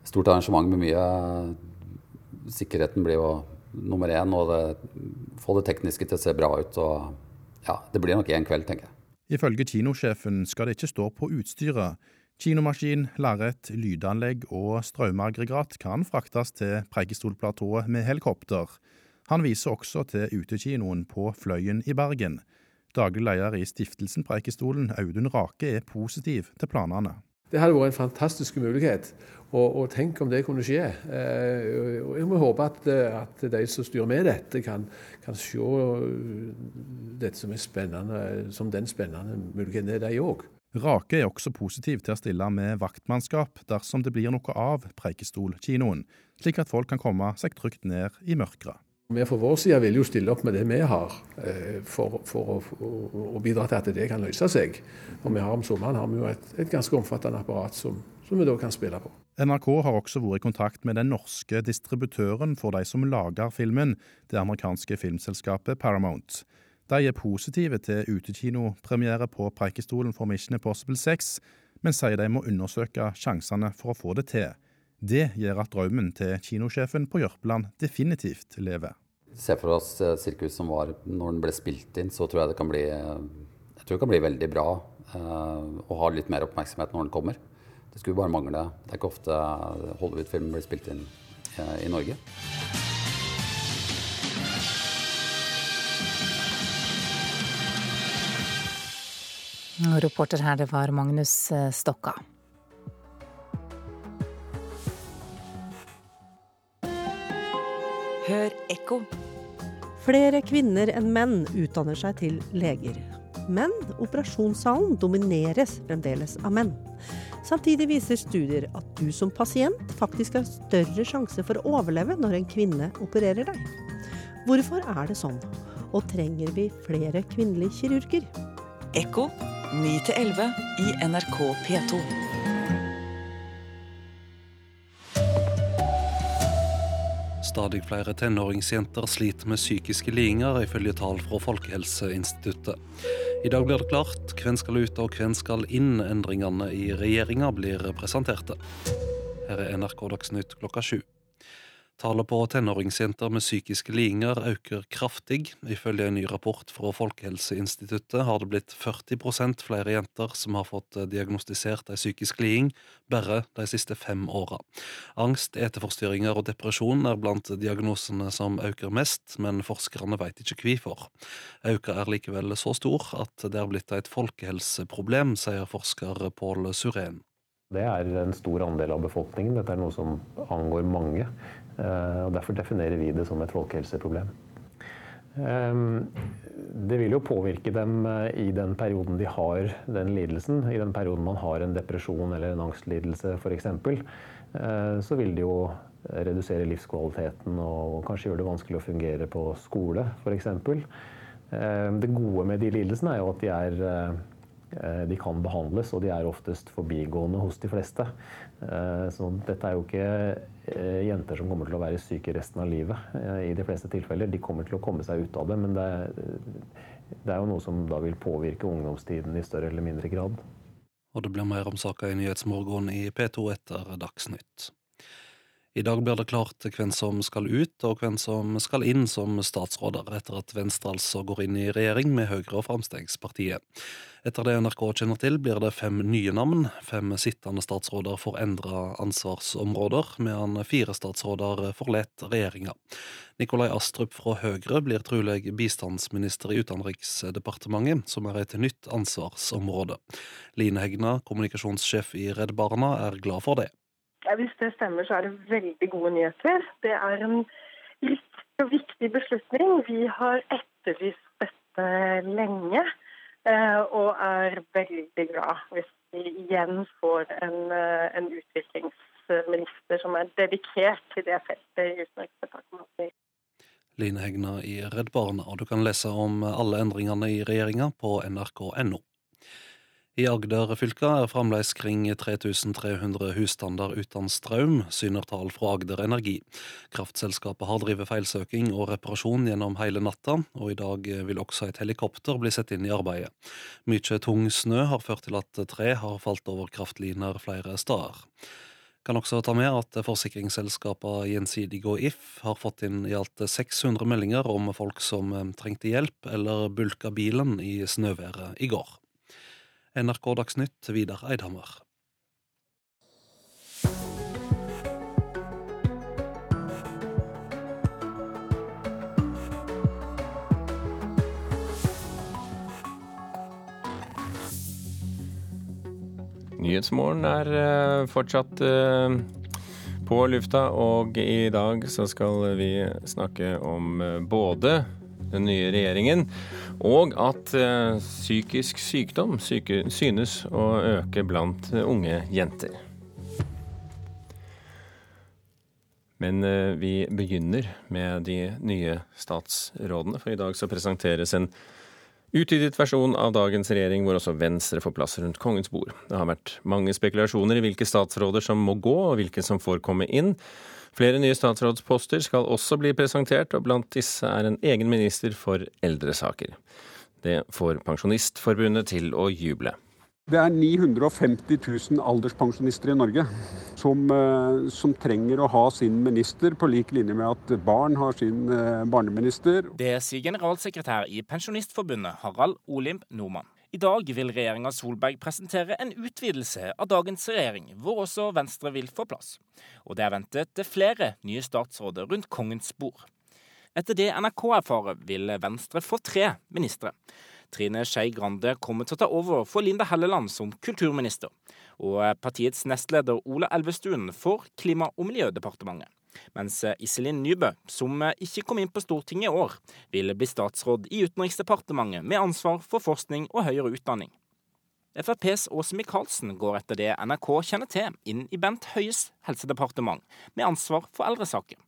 stort arrangement med mye Sikkerheten blir jo nummer én, og det, få det tekniske til å se bra ut. og ja, Det blir nok én kveld, tenker jeg. Ifølge kinosjefen skal det ikke stå på utstyret. Kinomaskin, lerret, lydanlegg og strømaggregat kan fraktes til Preikestolplatået med helikopter. Han viser også til utekinoen på Fløyen i Bergen. Daglig leder i stiftelsen Preikestolen, Audun Rake, er positiv til planene. Det hadde vært en fantastisk mulighet, og, og tenk om det kunne skje. Eh, jeg må håpe at, at, de som styrer med dette, kan, kan se dette som, som den spennende muligheten er, de òg. Rake er også positiv til å stille med vaktmannskap dersom det blir noe av Preikestol-kinoen, slik at folk kan komme seg trygt ned i mørket. Vi fra vår side vil jo stille opp med det vi har, eh, for, for å, å, bidra til at det kan løse seg. Og vi har Om sommeren har vi jo et, et ganske omfattende apparat som, som, vi da kan spille på. NRK har også vært i kontakt med den norske distributøren for de som lager filmen, det amerikanske filmselskapet Paramount. De er positive til utekinopremiere på Preikestolen for Mission Impossible 6, men sier de må undersøke sjansene for å få det til. Det gjør at drømmen til kinosjefen på Jørpeland definitivt lever. Se for oss eh, sirkus som var når den ble spilt inn, så tror jeg det kan bli, jeg tror det kan bli veldig bra. å ha litt mer oppmerksomhet når den kommer. Det skulle bare mangle. Det er ikke ofte Hollywood-film blir spilt inn i Norge. Reporter her, det var Magnus eh, Stokka. Hør ekko. Flere kvinner enn menn utdanner seg til leger. Men operasjonssalen domineres fremdeles av menn. Samtidig viser studier at du som pasient faktisk har større sjanse for å overleve når en kvinne opererer deg. Hvorfor er det sånn? Og trenger vi flere kvinnelige kirurger? Ekko 9-11 i NRK P2. Stadig flere tenåringsjenter sliter med psykiske lidelser, ifølge tall fra Folkehelseinstituttet. I dag blir det klart hvem skal ut og hvem skal inn. Endringene i regjeringa blir presenterte. Her er NRK Dagsnytt klokka sju. Tallet på tenåringsjenter med psykiske lidelser øker kraftig. Ifølge en ny rapport fra Folkehelseinstituttet har det blitt 40% flere jenter som har fått diagnostisert en psykisk liding bare de siste fem åra. Angst, eteforstyrringer og depresjon er blant diagnosene som øker mest, men forskerne vet ikke hvorfor. Øka er likevel så stor at det er blitt et folkehelseproblem, sier forsker Pål Suren. Det er en stor andel av befolkningen. Dette er noe som angår mange. Eh, og Derfor definerer vi det som et folkehelseproblem. Ehm, det vil jo påvirke dem eh, i den perioden de har den lidelsen. I den perioden man har en depresjon eller en angstlidelse f.eks. Eh, så vil det jo redusere livskvaliteten og kanskje gjøre det vanskelig å fungere på skole f.eks. Ehm, det gode med de lidelsene er jo at de er de kan behandles, og de er oftest forbigående hos de fleste. Så dette er jo ikke Eh, jenter som kommer til å være syke resten av livet. Eh, I de fleste tilfeller. De kommer til å komme seg ut av det, men det er, det er jo noe som da vil påvirke ungdomstiden i større eller mindre grad. Og det blir mer om saka i Nyhetsmorgen i P2 etter Dagsnytt. I dag blir det klart hvem som skal ut og hvem som skal inn som statsråder, etter at Venstre altså går inn i regjering med Høyre og Fremskrittspartiet. Etter det NRK kjenner til, blir det fem nye navn. Fem sittende statsråder får endra ansvarsområder, medan fire statsråder forlater regjeringa. Nikolai Astrup fra Høyre blir trolig bistandsminister i Utenriksdepartementet, som er et nytt ansvarsområde. Line Hegna, kommunikasjonssjef i Redd Barna, er glad for det. Hvis det stemmer, så er det veldig gode nyheter. Det er en riktig og viktig beslutning. Vi har etterlyst dette lenge, eh, og er veldig glad hvis vi igjen får en, eh, en utviklingsminister som er dedikert til det feltet i Utenriksdepartementet. Line Hegna i Redd Barna, og du kan lese om alle endringene i regjeringa på nrk.no. I Agder-fylka er fremdeles kring 3300 husstander uten strøm, syner tall fra Agder Energi. Kraftselskapet har drevet feilsøking og reparasjon gjennom hele natta, og i dag vil også et helikopter bli satt inn i arbeidet. Mykje tung snø har ført til at tre har falt over kraftliner flere steder. Kan også ta med at forsikringsselskapene Gjensidig og If har fått inn i alt 600 meldinger om folk som trengte hjelp eller bulka bilen i snøværet i går. NRK Dagsnytt, Vidar Eidhammer. Nyhetsmorgen er eh, fortsatt eh, på lufta, og i dag så skal vi snakke om eh, både den nye regjeringen, og at eh, psykisk sykdom syke, synes å øke blant unge jenter. Men eh, vi begynner med de nye statsrådene, for i dag så presenteres en utvidet versjon av dagens regjering, hvor også Venstre får plass rundt kongens bord. Det har vært mange spekulasjoner i hvilke statsråder som må gå, og hvilke som får komme inn. Flere nye statsrådsposter skal også bli presentert, og blant disse er en egen minister for eldresaker. Det får Pensjonistforbundet til å juble. Det er 950 000 alderspensjonister i Norge som, eh, som, trenger å ha sin minister, på lik linje med at barn har sin eh, barneminister. Det sier generalsekretær i Pensjonistforbundet, Harald Olimp Nordmann. I dag vil regjeringa Solberg presentere en utvidelse av dagens regjering, hvor også Venstre vil få plass. Og det er ventet flere nye statsråder rundt kongens bord. Etter det NRK erfarer, vil Venstre få tre ministre. Trine Skei Grande kommer til å ta over for Linda Helleland som kulturminister. Og partiets nestleder Ola Elvestuen for Klima- og miljødepartementet. Mens Iselin Nybø, som ikke kom inn på Stortinget i år, vil bli statsråd i Utenriksdepartementet med ansvar for forskning og høyere utdanning. FrPs Åse Michaelsen går etter det NRK kjenner til, inn i Bent Høies helsedepartement, med ansvar for eldresaker.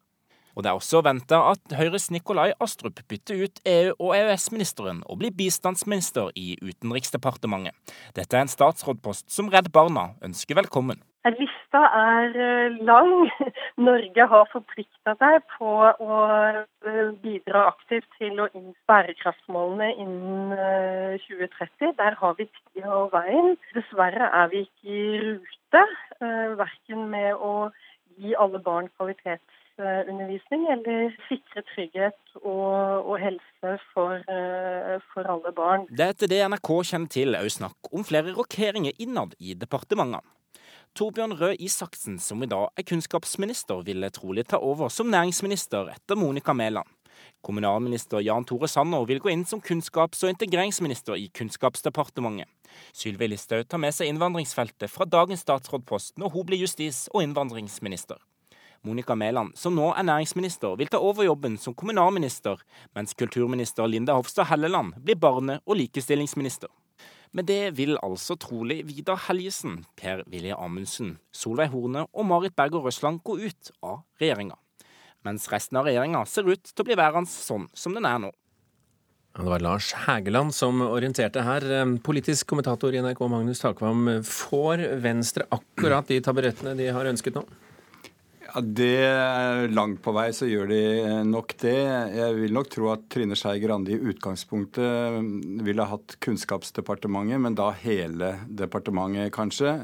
Og det er også venta at Høyres Nikolai Astrup bytter ut EU- og EØS-ministeren og blir bistandsminister i Utenriksdepartementet. Dette er en statsrådpost som Redd Barna ønsker velkommen. Lista er eh, lang. Norge har forplikta seg på å eh, bidra aktivt til å innføre bærekraftsmålene innen 2030. Eh, Der har vi tida og veien. Dessverre er vi ikke i rute, verken med å gi alle barn kvalitetsundervisning eller sikre trygghet og, og helse for, for, alle barn. Det er etter det NRK kjenner til òg snakk om flere rokeringer innad i departementene. Torbjørn Røe Isaksen, som i dag er kunnskapsminister, ville trolig ta over som næringsminister etter Monica Mæland. Kommunalminister Jan Tore Sanner vil gå inn som kunnskaps- og integreringsminister i Kunnskapsdepartementet. Sylvi Listhaug tar med seg innvandringsfeltet fra dagens statsrådpost når hun blir justis- og innvandringsminister. Monica Mæland, som nå er næringsminister, vil ta over jobben som kommunalminister, mens kulturminister Linda Hofstad Helleland blir barne- og likestillingsminister. Men det vil altså trolig Vidar Helgesen, Per-Willy Amundsen, Solveig Horne og Marit Berger Røsland gå ut av regjeringa. Mens resten av regjeringa ser ut til å bli værende sånn som den er nå. Det var Lars Hægeland som orienterte her. Politisk kommentator i NRK Magnus Takvam, får Venstre akkurat de taburettene de har ønsket nå? Ja, det Langt på vei så gjør de nok det. Jeg vil nok tro at Trine Skei Grande i utgangspunktet ville hatt Kunnskapsdepartementet, men da hele departementet, kanskje.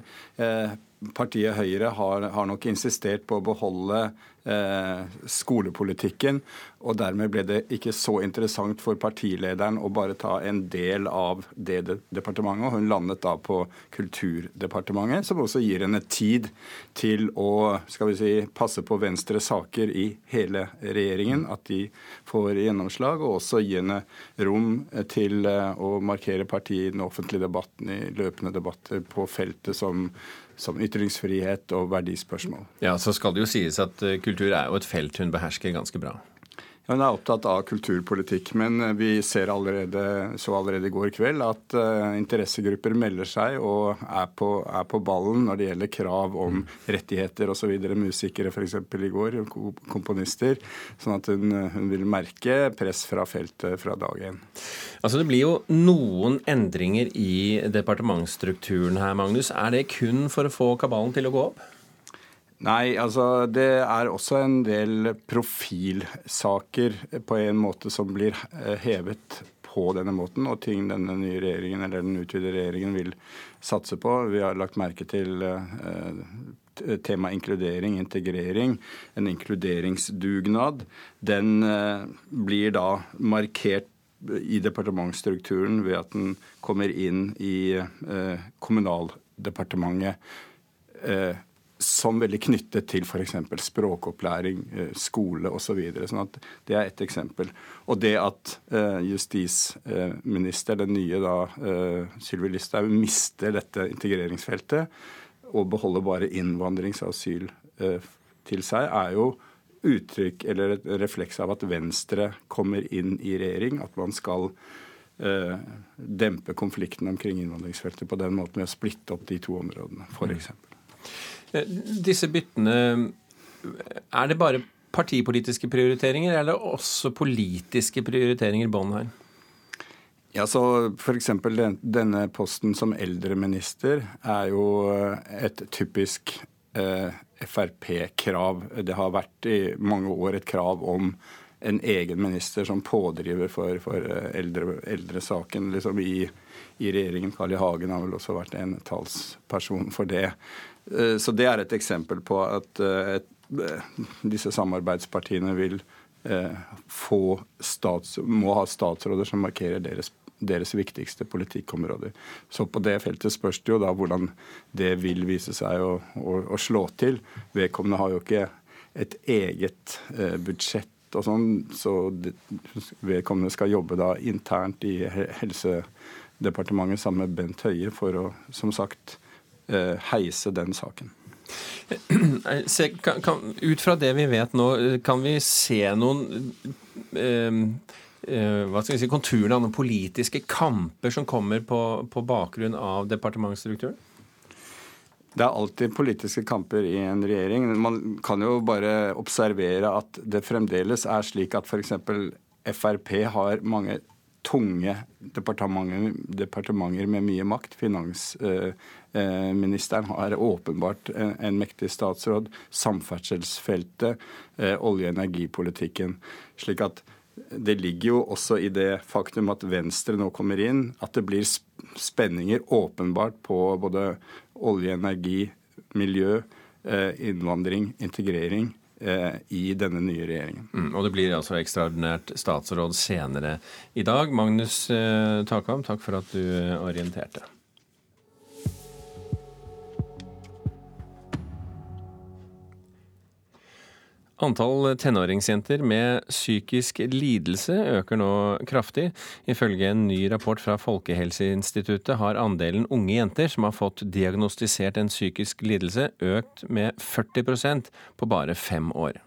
Eh, partiet Høyre har, har, nok insistert på å beholde eh, skolepolitikken. Og dermed ble det ikke så interessant for partilederen å bare ta en del av det departementet. Og hun landet da på Kulturdepartementet, som også gir henne tid til å skal vi si, passe på Venstres saker i hele regjeringen. At de får gjennomslag, og også gi henne rom til eh, å markere partiet i den offentlige debatten, i løpende debatter på feltet som som ytringsfrihet og verdispørsmål. Ja, Så skal det jo sies at eh, kultur er jo et felt hun behersker ganske bra. Hun er opptatt av kulturpolitikk, men eh, vi ser allerede, så allerede i går kveld at uh, interessegrupper melder seg og er på, er på, ballen når det gjelder krav om rettigheter osv. Musikere f.eks. i går, komponister. Sånn at hun, hun, vil merke press fra feltet fra dag én. Altså Det blir jo noen endringer i departementsstrukturen her, Magnus. Er det kun for å få kabalen til å gå opp? Nei, altså det er også en del profilsaker på en måte som blir eh, hevet på denne måten, og ting denne nye regjeringen eller den utvidede regjeringen vil satse på. Vi har lagt merke til eh, tema inkludering, integrering, en inkluderingsdugnad. Den eh, blir da markert i departementsstrukturen ved at den kommer inn i Kommunaldepartementet som veldig knyttet til f.eks. språkopplæring, eh, skole osv. Så sånn at det er ett eksempel. Og det at uh, justisminister, den nye da, uh, Sylvi Listhaug, mister dette integreringsfeltet og beholder bare innvandrings- og asyl til seg, er jo uttrykk eller et refleks av at Venstre kommer inn i regjering. At man skal eh, dempe konflikten omkring innvandringsfeltet på den måten ved å splitte opp de to områdene, f.eks. Eh, disse byttene, er det bare partipolitiske prioriteringer, eller er det også politiske prioriteringer i? Ja, så F.eks. denne posten som eldreminister er jo et typisk eh, Frp-krav. Det har vært i mange år et krav om en egen minister som pådriver for, for eh, eldre, eldresaken liksom i, i, regjeringen. Carl I. Hagen har vel også vært en talsperson for det. Eh, så det er et eksempel på at eh, eh, disse samarbeidspartiene vil få stats, må ha statsråder som markerer deres deres viktigste politikkområder. Så på det feltet spørs det jo da hvordan det vil vise seg å, å, å slå til. Vedkommende har jo ikke et eget budsjett og sånn, så vedkommende skal jobbe da internt i Helsedepartementet sammen med Bent Høie for å, som sagt, heise den saken. Se, kan, kan, ut fra det vi vet nå, kan vi se noen eh, eh, hva skal vi si, konturene av noen politiske kamper som kommer på, på bakgrunn av departementsstrukturen? Det er alltid politiske kamper i en regjering. Man kan jo bare observere at det fremdeles er slik at f.eks. Frp har mange tunge departementer, departementer med mye makt. Finans, eh, eh, har åpenbart en, en, mektig statsråd. Samferdselsfeltet, eh, olje- og energipolitikken. Slik at det ligger jo også i det faktum at Venstre nå kommer inn, at det blir spenninger åpenbart på både olje, energi, miljø, eh, innvandring, integrering eh, i denne nye regjeringen. Mm, og det blir altså ekstraordinært statsråd senere i dag. Magnus eh, Takam, takk for at du orienterte. Antall tenåringsjenter med psykisk lidelse øker nå kraftig. Ifølge en ny rapport fra Folkehelseinstituttet har andelen unge jenter som har fått diagnostisert en psykisk lidelse, økt med 40% på bare fem år.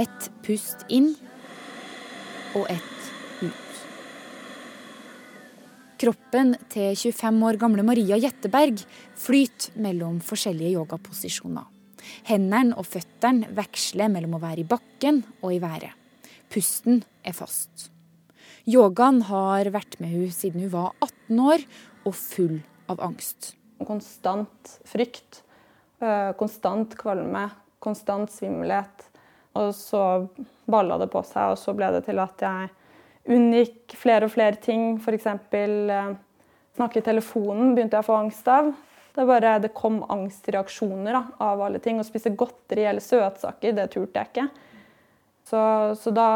Et pust inn og ett Kroppen til 25 år gamle Maria Jetteberg flyter mellom forskjellige yogaposisjoner. Hendene og føttene veksler mellom å være i bakken og i været. Pusten er fast. Yogaen har vært med hun siden hun var 18 år og full av angst. Konstant frykt, øh, konstant kvalme, konstant svimmelhet. Og så balla det på seg, og så ble det til at jeg unngikk flere og flere ting. F.eks. Eh, snakke i telefonen begynte jeg å få angst av. Det, bare, det kom angstreaksjoner da, av alle ting. Å spise godteri eller søtsaker, det turte jeg ikke. Så, så, da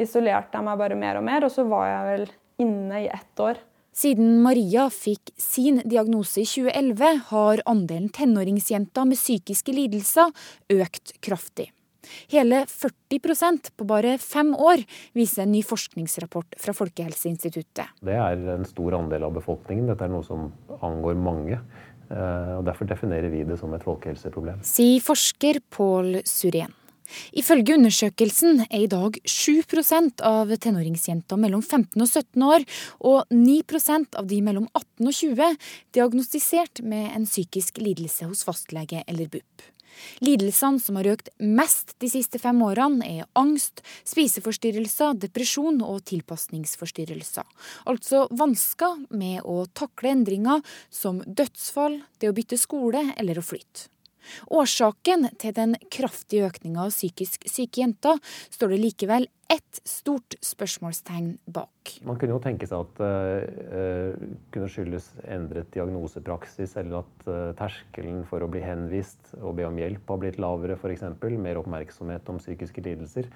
isolerte jeg meg bare mer og mer, og så var jeg vel inne i ett år. Siden Maria fikk sin diagnose i 2011, har andelen tenåringsjenter med psykiske lidelser økt kraftig. Hele 40% på bare fem år, viser en ny forskningsrapport fra Folkehelseinstituttet. Det er en stor andel av befolkningen. Dette er noe som angår mange. Eh, og Derfor definerer vi det som et folkehelseproblem. Sier forsker Pål Surén. Ifølge undersøkelsen er i dag 7% av tenåringsjenter mellom 15 og 17 år og 9% av de mellom 18 og 20 diagnostisert med en psykisk lidelse hos fastlege eller BUP. Lidelsene som har økt mest de siste fem årene, er angst, spiseforstyrrelser, depresjon og tilpasningsforstyrrelser. Altså vansker med å takle endringer som dødsfall, det å bytte skole eller å flytte. Årsaken til den kraftige økninga av psykisk syke jenter står det likevel ett stort spørsmålstegn bak. Man kunne jo tenke seg at det uh, kunne skyldes endret diagnosepraksis, eller at uh, terskelen for å bli henvist og be om hjelp har blitt lavere, f.eks. Mer oppmerksomhet om psykiske lidelser.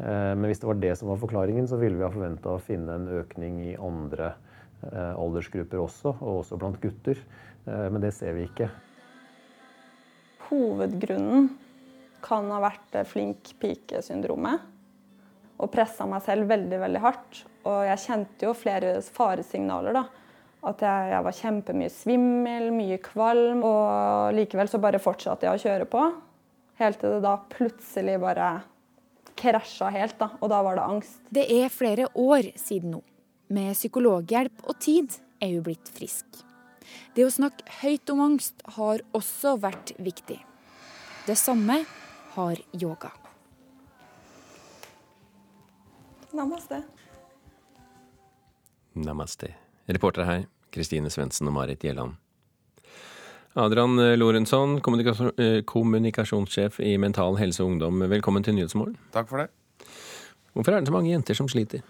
Men hvis det var det som var forklaringen, så ville vi ha forventa å finne en økning i andre aldersgrupper også, og også blant gutter. Men det ser vi ikke hovedgrunnen kan ha vært flink pike-syndromet. Og pressa meg selv veldig veldig hardt. Og jeg kjente jo flere faresignaler. da. At jeg, jeg var kjempemye svimmel, mye kvalm. Og likevel så bare fortsatte jeg å kjøre på. Helt til det da plutselig bare krasja helt. da, Og da var det angst. Det er flere år siden nå. Med psykologhjelp og tid er hun blitt frisk. Det å snakke høyt om angst har også vært viktig. Det samme har yoga. Namaste. Namaste. Reportere her, Kristine Svendsen og Marit Gjelland. Adrian Lorenzon, eh, kommunikasjonssjef i Mental Helse og Ungdom. Velkommen til Nyhetsmorgen. Takk for det. Hvorfor er det så mange jenter som sliter?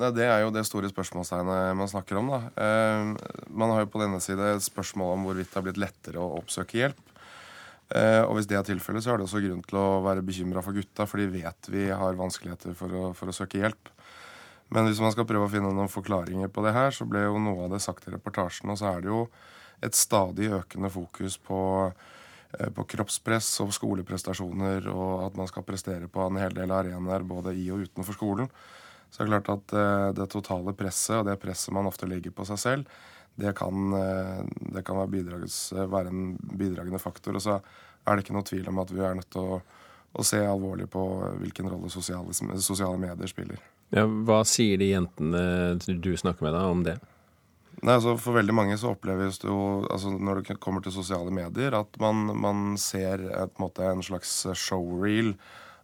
Det er jo det store spørsmålstegnet man snakker om. Da. Eh, man har jo på denne side spørsmål om hvorvidt det har blitt lettere å oppsøke hjelp. Eh, og hvis det er tilfellet, så er det også grunn til å være bekymra for gutta, for de vet vi har vanskeligheter for å, for å, søke hjelp. Men hvis man skal prøve å finne noen forklaringer på det her, så ble jo noe av det sagt i reportasjen. Og så er det jo et stadig økende fokus på, eh, på kroppspress og skoleprestasjoner, og at man skal prestere på en hel del arenaer både i og utenfor skolen. Så det er klart at eh, det totale presset, og det presset man ofte legger på seg selv, det kan, eh, det kan være, være, en bidragende faktor. Og så er det ikke noe tvil om at vi er nødt til å, å se alvorlig på hvilken rolle sosiale, sosiale medier spiller. Ja, hva sier de jentene du snakker med da om det? Nei, altså For veldig mange så oppleves det jo, altså når det kommer til sosiale medier, at man, man ser et, måte, en slags showreel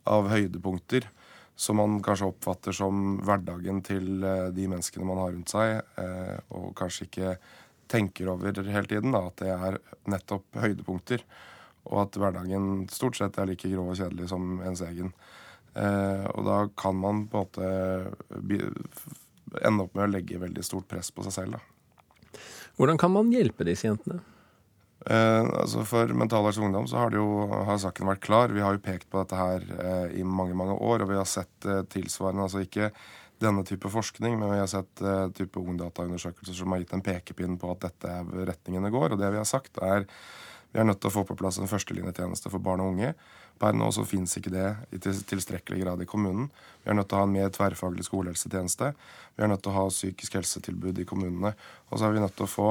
av høydepunkter som man kanskje oppfatter som hverdagen til eh, de menneskene man har rundt seg, eh, og kanskje ikke tenker over hele tiden da, at det er nettopp høydepunkter. Og at hverdagen stort sett er like grov og kjedelig som ens egen. Eh, og da kan man på en måte ende opp med å legge veldig stort press på seg selv. Da. Hvordan kan man hjelpe disse jentene? Eh, altså For Mental Helse Ungdom så har, det jo, har, saken vært klar. Vi har jo pekt på dette her eh, i mange mange år, og vi har sett eh, tilsvarende altså ikke denne type forskning, men vi har sett eh, type ungdataundersøkelser som har gitt en pekepinn på at dette er retningen det går. Og det vi har sagt, er vi er nødt til å få på plass en førstelinjetjeneste for barn og unge. Per nå så fins ikke det i tilstrekkelig grad i kommunen. Vi er nødt til å ha en mer tverrfaglig skolehelsetjeneste. Vi er nødt til å ha psykisk helsetilbud i kommunene. Og så er vi nødt til å få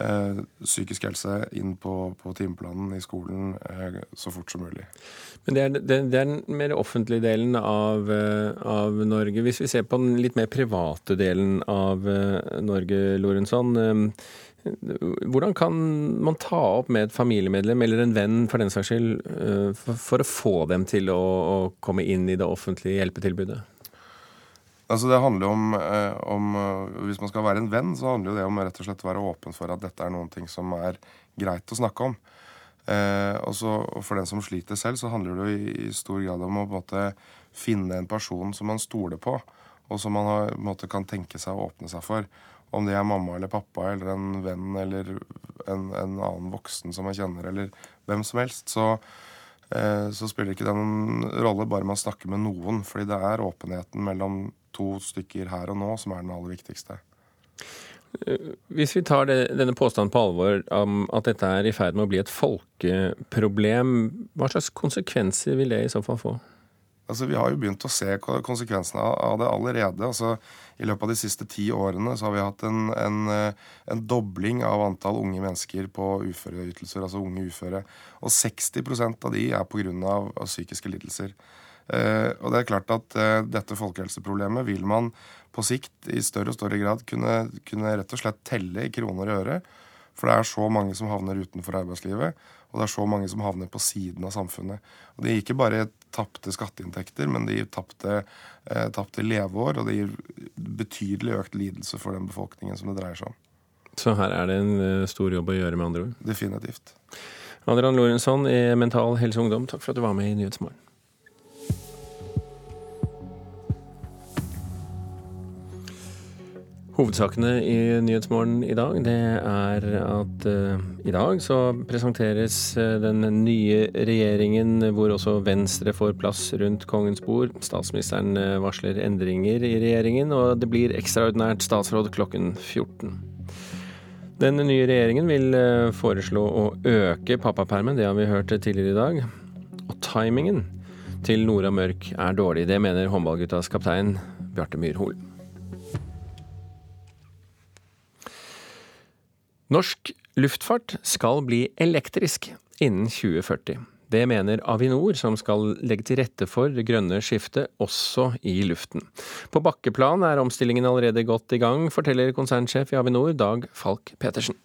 eh, psykisk helse inn på, på timeplanen i skolen eh, så fort som mulig. Men det er, det, det er, den mer offentlige delen av, eh, av, Norge. Hvis vi ser på den litt mer private delen av eh, Norge, Lorentzson, Eh, hvordan kan man ta opp med et familiemedlem eller en venn for den saks skyld, for, å få dem til å komme inn i det offentlige hjelpetilbudet? Altså det handler om, eh, om, eh, Hvis man skal være en venn, så handler det om rett og slett å være åpen for at dette er noen ting som er greit å snakke om. Eh, og, For den som sliter selv, så handler det jo i, stor grad om å på en måte, finne en person som man stoler på, og som man har, måte, kan tenke seg å åpne seg for. Om det er mamma eller pappa eller en venn eller en, en annen voksen som man kjenner, eller hvem som helst. Så, eh, så spiller ikke det noen rolle bare man snakker med noen, fordi det er åpenheten mellom to stykker her og nå som er den aller viktigste. Hvis vi tar det, denne påstanden på alvor om at dette er i ferd med å bli et folkeproblem, hva slags konsekvenser vil det i så fall få? Altså, Vi har jo begynt å se konsekvensene av det allerede. Altså, I løpet av de siste ti årene så har vi hatt en, en, en dobling av antall unge mennesker på uføreytelser, altså unge uføre. Og 60% av de er pga. psykiske lidelser. Eh, og det er klart at eh, dette folkehelseproblemet vil man på sikt i større og større grad kunne, kunne rett og slett telle i kroner og øre. For det er så mange som havner utenfor arbeidslivet, og det er så mange som havner på siden av samfunnet. Og Det gir ikke bare tapte skatteinntekter, men det gir tapte, eh, tapte leveår, og det gir betydelig økt lidelse for den befolkningen som det dreier seg om. Så her er det en eh, stor jobb å gjøre, med andre ord? Definitivt. Adrian Lorentzson i Mental Helse Ungdom, takk for at du var med i Nyhetsmorgen. Hovedsakene i Nyhetsmorgen i dag, det er at uh, i dag så presenteres uh, den nye regjeringen hvor også Venstre får plass rundt kongens bord. Statsministeren uh, varsler endringer i regjeringen, og det blir ekstraordinært statsråd klokken 14. Den nye regjeringen vil foreslå å øke pappapermen, det har vi hørt tidligere i dag. Og timingen til Nora Mørk er dårlig, det mener håndballguttas kaptein Bjarte Myrhol. Norsk luftfart skal bli elektrisk innen 2040. Det mener Avinor, som skal legge til rette for det grønne skiftet også i luften. På bakkeplan er omstillingen allerede godt i gang, forteller konsernsjef i Avinor Dag Falk Petersen.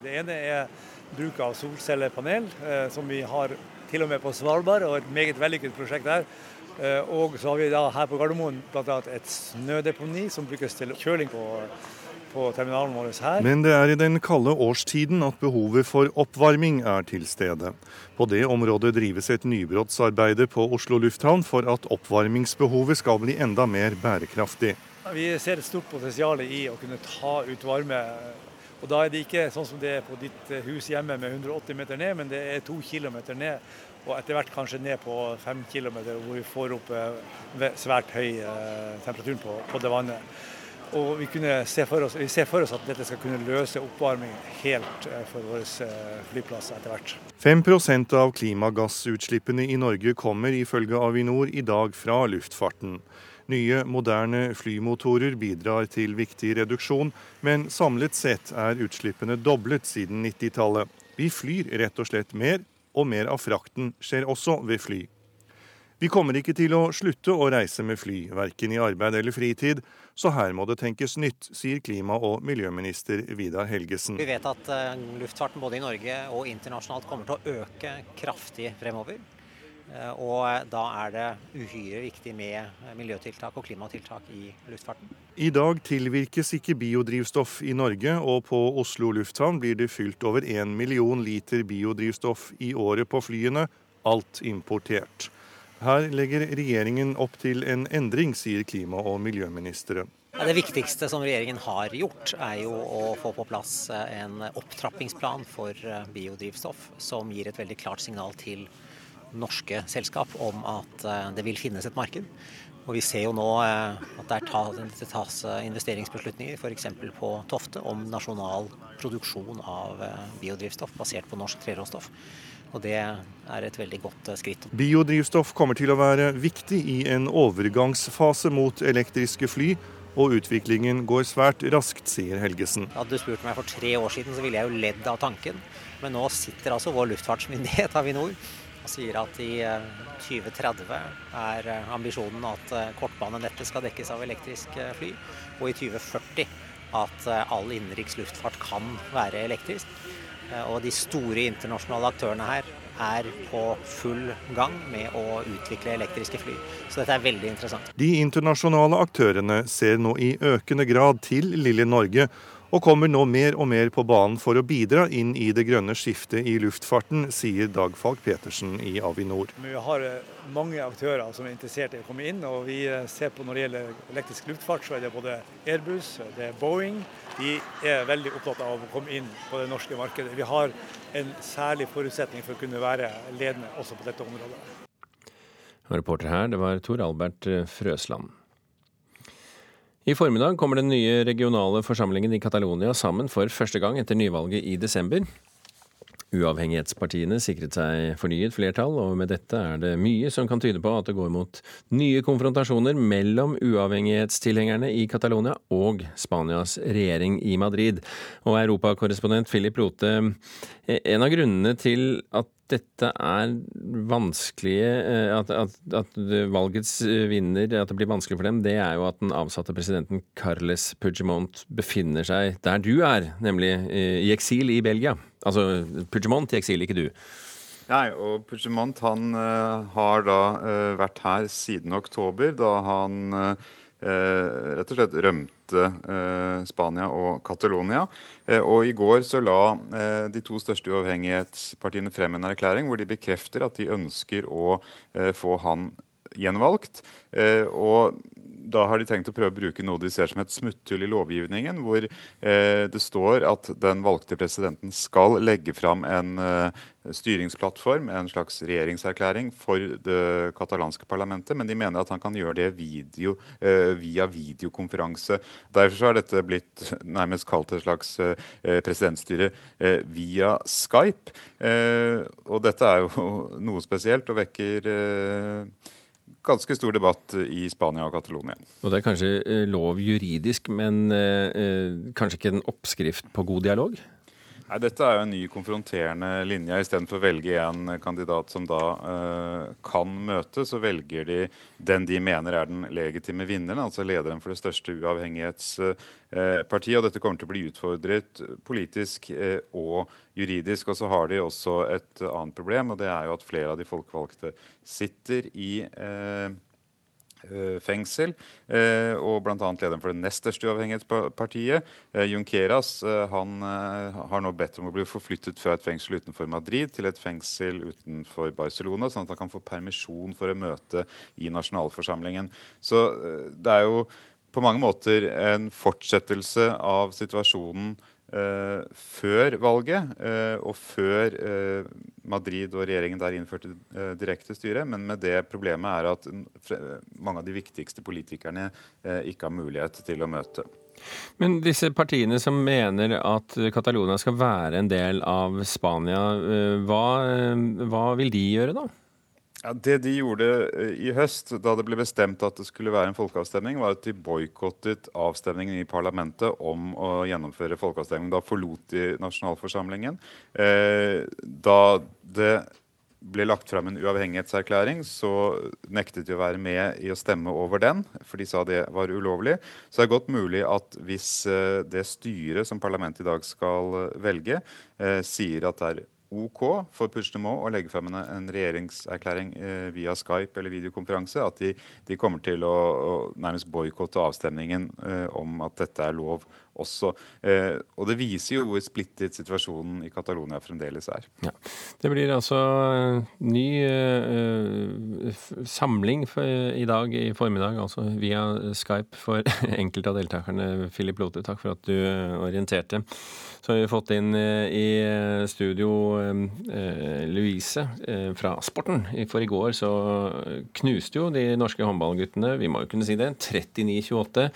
Det ene er bruk av solcellepanel, eh, som vi har til og med på Svalbard, og et meget vellykket prosjekt der. Eh, og så har vi da her på Gardermoen bl.a. et snødeponi som brukes til kjøling på på terminalen vår her. Men det er i den kalde årstiden at behovet for oppvarming er til stede. På det området drives et nybrottsarbeide på Oslo lufthavn for at oppvarmingsbehovet skal bli enda mer bærekraftig. Vi ser et stort potensial i å kunne ta ut varme Og Da er det ikke sånn som det er på ditt eh, hus hjemme med 180 meter ned, men det er to kilometer ned. Og etter hvert kanskje ned på fem kilometer, hvor vi får opp eh, svært høy eh, temperatur på, på det vannet. Og vi, se oss, vi, ser for oss at dette skal kunne løse oppvarmingen helt for våre flyplasser etter hvert. 5 av klimagassutslippene i Norge kommer ifølge Avinor i dag fra luftfarten. Nye, moderne flymotorer bidrar til viktig reduksjon, men samlet sett er utslippene doblet siden 90-tallet. Vi flyr rett og slett mer, og mer av frakten skjer også ved fly. Vi kommer ikke til å slutte å reise med fly, verken i arbeid eller fritid, så her må det tenkes nytt, sier klima- og miljøminister Vidar Helgesen. Vi vet at eh, luftfarten både i Norge og internasjonalt kommer til å øke kraftig fremover. Eh, og da er det uhyre viktig med miljøtiltak og klimatiltak i luftfarten. I dag tilvirkes ikke biodrivstoff i Norge, og på Oslo lufthavn blir det fylt over 1 million liter biodrivstoff i året på flyene, alt importert. Her legger regjeringen opp til en endring, sier klima- og miljøministeren. Det viktigste som regjeringen har gjort, er jo å få på plass en opptrappingsplan for biodrivstoff, som gir et veldig klart signal til norske selskap om at eh, det vil finnes et marked. Og Vi ser jo nå eh, at det tas eh, investeringsbeslutninger f.eks. på Tofte om nasjonal produksjon av biodrivstoff basert på norsk treråstoff. Og det er et veldig godt skritt. Biodrivstoff kommer til å være viktig i en overgangsfase mot elektriske fly. Og utviklingen går svært raskt, sier Helgesen. Hadde du spurt meg for tre år siden, så ville jeg jo ledd av tanken. Men nå sitter altså vår luftfartsmyndighet Avinor sier at i 2030 eh, er eh, ambisjonen at eh, kortbanenettet skal dekkes av elektrisk fly, og i 2040 at all innenriks luftfart kan være elektrisk. Og de store internasjonale aktørene her er på full gang med å utvikle elektriske fly. Så dette er veldig interessant. De internasjonale aktørene ser nå i økende grad til lille Norge og kommer nå mer og mer på banen for å bidra inn i det grønne skiftet i luftfarten, sier Dag Falk Petersen i Avinor. Vi har eh, mange aktører som er interessert i å komme inn. og vi eh, ser på Når det gjelder elektrisk luftfart, så er det både Airbus det er Boeing. De er veldig opptatt av å komme inn på det norske markedet. Vi har en særlig forutsetning for å kunne være ledende også på dette området. Reporter her, det var Tor Albert eh, Frøsland. I formiddag kommer den nye regionale forsamlingen i Catalonia sammen for første gang etter nyvalget i desember. Uavhengighetspartiene sikret seg fornyet flertall, og med dette er det mye som kan tyde på at det går mot nye konfrontasjoner mellom uavhengighetstilhengerne i Catalonia og Spanias regjering i Madrid. Og europakorrespondent Philip Lote, en av grunnene til at dette er vanskelige eh, at, at, at, valgets vinner, at det blir vanskelig for dem, det er jo at den avsatte presidenten Carles Puigdemont befinner seg der du er, nemlig eh, i eksil i Belgia. Altså Puigdemont i eksil, ikke du. Nei, og Puigdemont han har da vært her siden oktober, da han Eh, rett og slett rømte eh, Spania og Catalonia. Eh, og i går så la de to største uavhengighetspartiene frem en erklæring hvor de bekrefter at de ønsker å få han gjenvalgt. og da har de tenkt å prøve å bruke noe de ser som et smutthull i lovgivningen, hvor eh, det står at den valgte presidenten skal legge fram en eh, styringsplattform, en slags regjeringserklæring, for det katalanske parlamentet, men de mener at han kan gjøre det video, eh, via videokonferanse. Derfor har dette blitt nærmest kalt et slags eh, presidentstyre eh, via Skype. Eh, og dette er jo noe spesielt og vekker ganske stor debatt i Spania og Catalonia. Og Det er kanskje eh, lov juridisk, men eh, eh, kanskje ikke en oppskrift på god dialog? Nei, Dette er jo en ny konfronterende linje. Istedenfor å velge en kandidat som da uh, kan møte, så velger de den de mener er den legitime vinneren, altså lederen for det største uavhengighetspartiet. Uh, og dette kommer til å bli utfordret politisk uh, og juridisk. Og så har de også et annet problem, og det er jo at flere av de folkevalgte sitter i Eh, fengsel. Eh, og bl.a. lederen for det nest største uavhengighetspartiet, eh, Junqueras, han har nå bedt om å bli forflyttet fra et fengsel utenfor Madrid til et fengsel utenfor Barcelona, sånn at han kan få permisjon for å møte i nasjonalforsamlingen. Så det er jo på mange måter en fortsettelse av situasjonen eh, før valget eh, og før eh, Madrid og regjeringen der innførte eh, direkte styre. Men med det problemet er at mange av de viktigste politikerne eh, ikke har mulighet til å møte. Men disse partiene som mener at Catalonia skal være en del av Spania, eh, hva, hva vil de gjøre da? Ja, det de gjorde eh, i høst, da det ble bestemt at det skulle være en folkeavstemning, var at de boikottet avstemningen i parlamentet om å gjennomføre folkeavstemning. Da forlot de nasjonalforsamlingen. Eh, da det ble lagt fram en uavhengighetserklæring, så nektet de å være med i å stemme over den, for de sa det var ulovlig. Så det er godt mulig at hvis eh, det styret som parlamentet i dag skal velge, sier at det er OK for Puigdemont å legge frem en, en regjeringserklæring eh, via Skype eller videokonferanse, at de, de kommer til å, å nærmest boikotte avstemningen eh, om at dette er lov også. Eh, og det viser jo hvor splittet situasjonen i Catalonia fremdeles er. Ja. Det blir altså eh, ny uh, samling for, i dag i formiddag, altså via Skype for enkelte av deltakerne. Philip Lote, takk for at du orienterte. Så har vi fått inn i studio uh, Louise uh, fra Sporten. For i går så knuste jo de norske håndballguttene, vi må jo kunne si det, 39-28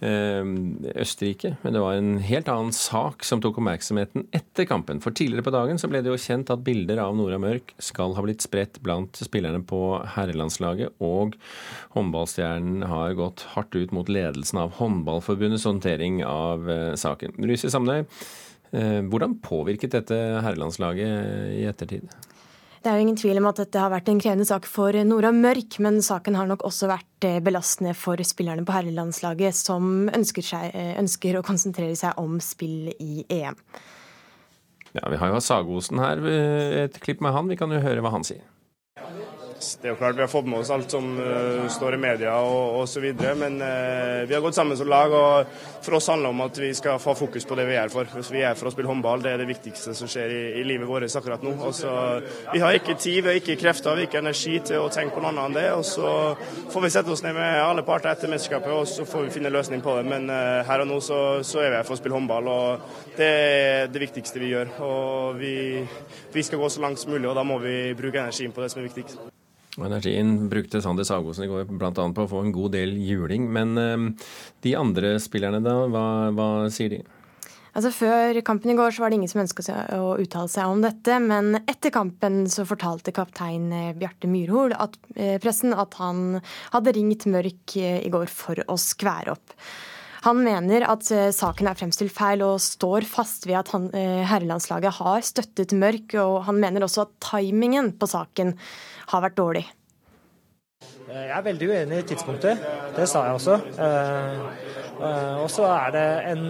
Østerrike men det var en helt annen sak som tok oppmerksomheten etter kampen. For tidligere på dagen så ble det jo kjent at bilder av Nora Mørk skal ha blitt spredt blant spillerne på herrelandslaget, og håndballstjernen har gått hardt ut mot ledelsen av Håndballforbundets håndtering av eh, saken. Rysi Samnøy, eh, hvordan påvirket dette herrelandslaget i ettertid? Det er jo ingen tvil om at dette har vært en krevende sak for Nora Mørk, men saken har nok også vært eh, belastende for spillerne på herrelandslaget, som ønsker, seg, eh, ønsker å konsentrere seg om spill i EM. Ja, Vi har jo Sagosen her, et klipp med han. Vi kan jo høre hva han sier. Det er jo klart Vi har fått med oss alt som uh, står i media og osv. Men uh, vi har gått sammen som lag. og For oss handler det om at vi skal få fokus på det vi er for. Hvis vi er for å spille håndball. Det er det viktigste som skjer i, i livet vårt akkurat nå. Også, vi har ikke tid, vi har ikke krefter, vi har ikke energi til å tenke på noe annet enn det. og Så får vi sette oss ned med alle parter etter mesterskapet og så får vi finne løsning på det. Men uh, her og nå så, så, er vi her for å spille håndball. og Det er det viktigste vi gjør. og vi, vi skal gå så langt som mulig, og da må vi bruke energien på det som er viktigst. Energien brukte Sander Sagosen i går bl.a. på å få en god del juling. Men ehm, de andre spillerne, da, hva, hva sier de? Altså Før kampen i går så var det ingen som ønsket å uttale seg om dette, men etter kampen så fortalte kaptein eh, Bjarte Myrhol at, eh, pressen at han hadde ringt Mørk eh, i går for å skvære opp. Han mener at saken er fremstilt feil og står fast ved at han, herrelandslaget har støttet Mørk, og han mener også at timingen på saken har vært dårlig? Eh, jeg er veldig uenig i tidspunktet. Det sa jeg også. Eh, eh, og så er det en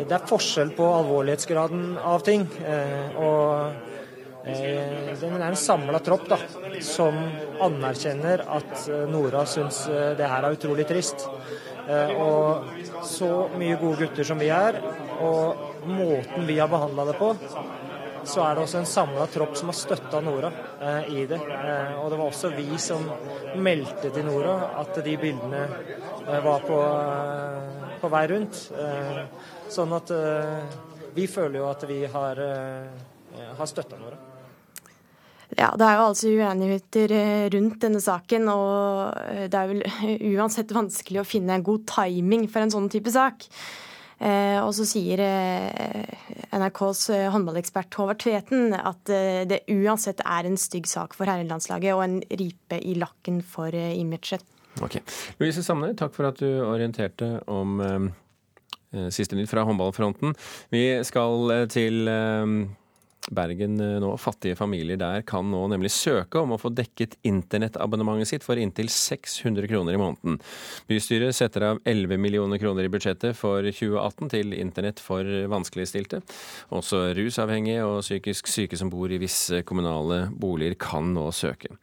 Det er forskjell på alvorlighetsgraden av ting. Og det er en samla tropp da, som anerkjenner at Nora syns det her er utrolig trist. Og så mye gode gutter som vi er, og måten vi har behandla det på, så er det også en samla tropp som har støtta Nora eh, i det. Eh, og det var også vi som meldte til Nora at de bildene eh, var på, eh, på, vei rundt. Eh, sånn at eh, vi føler jo at vi har, har støtta Nora. Ja, Det er jo altså uenigheter rundt denne saken, og det er vel uansett vanskelig å finne en god timing for en sånn type sak. Eh, og så sier eh, NRKs eh, håndballekspert Håvard Tveten at det uansett er en stygg sak for herrelandslaget og en ripe i lakken for imaget. Ok. Louise Samner, takk for at du orienterte om siste nytt fra håndballfronten. Vi skal til Bergen eh, nå. Fattige familier der kan nå nemlig søke om å få dekket internettabonnementet sitt for inntil 600 kroner i måneden. Bystyret setter av 11 millioner kroner i budsjettet for 2018 til internett for vanskeligstilte. Også rusavhengige og psykisk syke som bor i visse kommunale boliger kan nå søke.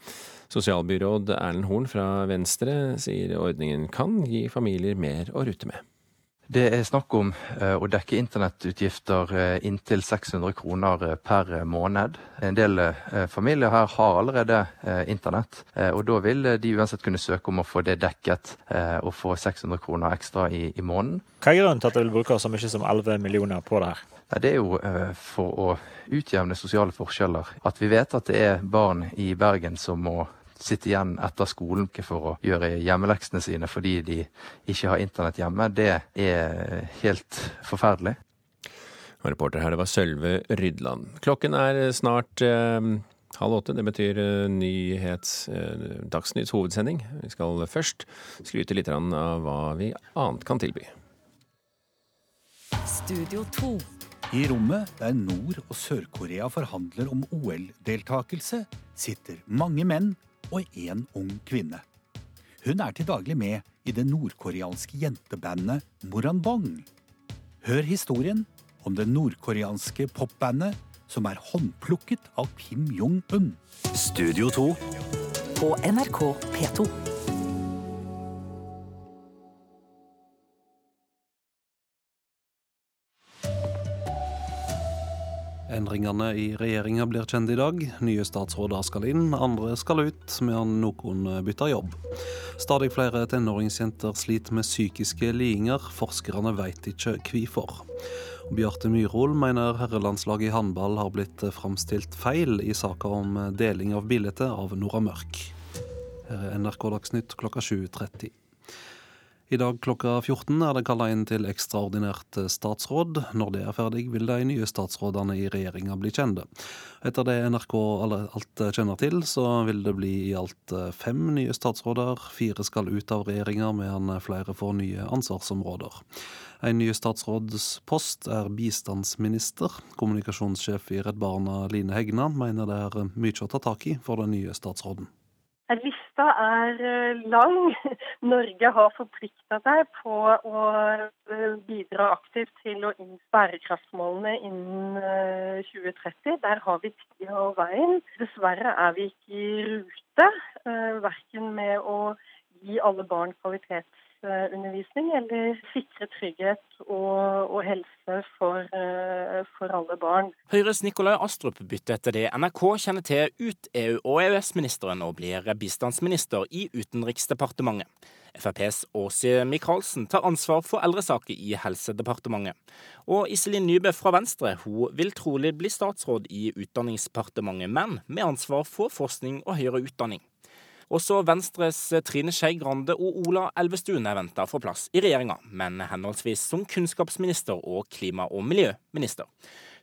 Sosialbyråd Erlend Horn fra Venstre sier ordningen kan gi familier mer å rutte med. Det er snakk om eh, å dekke internettutgifter eh, inntil 600 kroner eh, per måned. En del familier her har allerede internett, og da vil de uansett kunne søke om å få det dekket og få 600 kroner ekstra i, i måneden. Hva er grunnen til at dere bruker så mye som 11 millioner på det her? Det er jo for å utjevne sosiale forskjeller. At vi vet at det er barn i Bergen som må sitte igjen etter skolen for å gjøre hjemmeleksene sine fordi de ikke har internett hjemme, det er helt forferdelig. Og reporter her, det var Sølve Rydland. Klokken er snart eh, halv åtte. Det betyr eh, nyhets, eh, Dagsnytts hovedsending. Vi skal først skryte litt av hva vi annet kan tilby. Studio 2. I rommet der Nord- og Sør-Korea forhandler om OL-deltakelse, sitter mange menn og én ung kvinne. Hun er til daglig med i det nordkoreanske jentebandet Moranbong. Hør historien om det nordkoreanske popbandet som er håndplukket av Kim Jong-un. Studio 2 på NRK P2. Endringene i regjeringa blir kjent i dag. Nye statsråder skal inn, andre skal ut, mens noen bytter jobb. Stadig flere tenåringsjenter sliter med psykiske lidinger. Forskerne vet ikke hvorfor. Bjarte Myrhol mener herrelandslaget i håndball har blitt framstilt feil i saka om deling av bildet av Nora Mørk. Her er NRK Dagsnytt klokka 7.30. I dag klokka 14 er det kalla inn til ekstraordinært statsråd. Når det er ferdig, vil de nye statsrådene i regjeringa bli kjente. Etter det NRK alt kjenner til, så vil det bli i alt fem nye statsråder. Fire skal ut av regjeringa, medan flere får nye ansvarsområder. En ny statsrådspost er bistandsminister. Kommunikasjonssjef i Redd Barna, Line Hegna, mener det er mye å ta tak i for den nye statsråden. Lista er eh, lang. Norge har forplikta seg på å eh, bidra aktivt til å innføre bærekraftsmålene innen 2030. Eh, Der har vi tida og veien. Dessverre er vi ikke i rute, verken med å gi alle barn kvalitets undervisning, eller sikre trygghet og, og helse for, eh, for, alle barn. Høyres Nikolai Astrup bytter etter det NRK kjenner til ut EU- og EØS-ministeren og blir bistandsminister i Utenriksdepartementet. FrPs Åse Michaelsen tar ansvar for eldresaker i Helsedepartementet. Og Iselin Nybø fra Venstre hun vil trolig bli statsråd i Utdanningsdepartementet, men med ansvar for forskning og høyere utdanning. Også Venstres Trine Skei Grande og Ola Elvestuen er venta for plass i regjeringa, men henholdsvis som kunnskapsminister og klima- og miljøminister.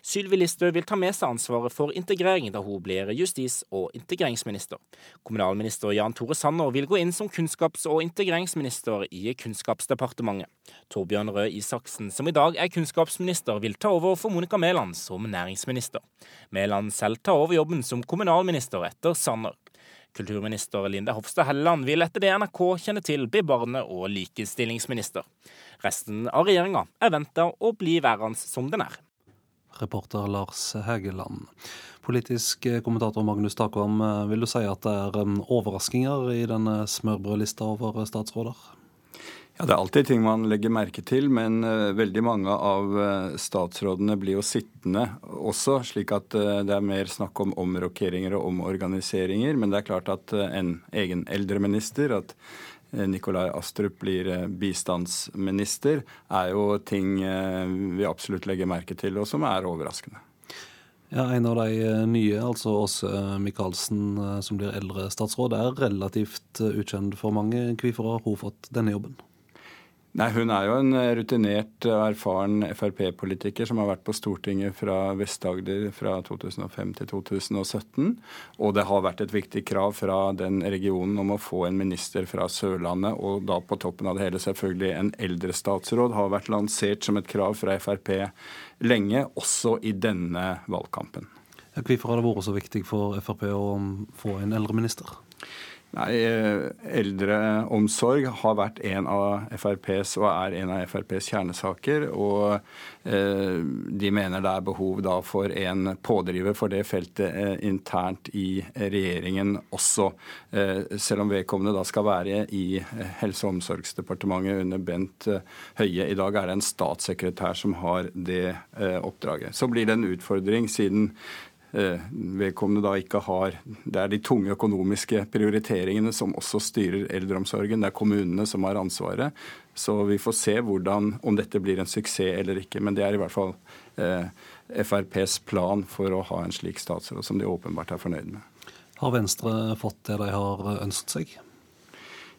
Sylvi Listhaug vil ta med seg ansvaret for integrering da hun blir justis- og integreringsminister. Kommunalminister Jan Tore Sanner vil gå inn som kunnskaps- og integreringsminister i Kunnskapsdepartementet. Torbjørn Røe Isaksen, som i dag er kunnskapsminister, vil ta over for Monica Mæland som næringsminister. Mæland selv tar over jobben som kommunalminister etter Sanner. Kulturminister Linde Hofstad Helleland vil etter det NRK kjenner til bli barne- og likestillingsminister. Resten av regjeringa er venta å bli værende som den er. Reporter Lars Hegeland. Politisk kommentator Magnus Takvam, vil du si at det er overraskinger overraskelser i denne smørbrødlista over statsråder? Ja, Det er alltid ting man legger merke til, men uh, veldig mange av uh, statsrådene blir jo sittende også, slik at uh, det er mer snakk om omrokeringer og omorganiseringer. Men det er klart at en egen eldreminister, at Nikolai Astrup blir bistandsminister, er jo ting vi absolutt legger merke til, og som er overraskende. Ja, En av de nye, altså Åse Michaelsen, som blir eldre statsråd, er relativt ukjent for mange. Hvorfor har hun fått denne jobben? Nei, Hun er jo en rutinert og erfaren Frp-politiker som har vært på Stortinget fra Vest-Agder fra 2005 til 2017. Og det har vært et viktig krav fra den regionen om å få en minister fra Sørlandet. Og da på toppen av det hele selvfølgelig en eldre statsråd har vært lansert som et krav fra Frp lenge, også i denne valgkampen. Hvorfor har det vært så viktig for Frp å få en eldreminister? Nei, eh, Eldreomsorg har vært en av FrPs og er en av FrPs kjernesaker. Og eh, de mener det er behov for en pådriver for det feltet eh, internt i regjeringen også. Selv om vedkommende da skal være i Helse- og omsorgsdepartementet under Bent Høie. I dag er det en statssekretær som har det oppdraget. Så blir det en utfordring siden vedkommende da ikke har Det er de tunge økonomiske prioriteringene som også styrer eldreomsorgen. Det er kommunene som har ansvaret. Så vi får se hvordan, om dette blir en suksess eller ikke. Men det er i hvert fall eh, FrPs plan for å ha en slik statsråd som de åpenbart er fornøyd med. Har Venstre fått det de har ønsket seg?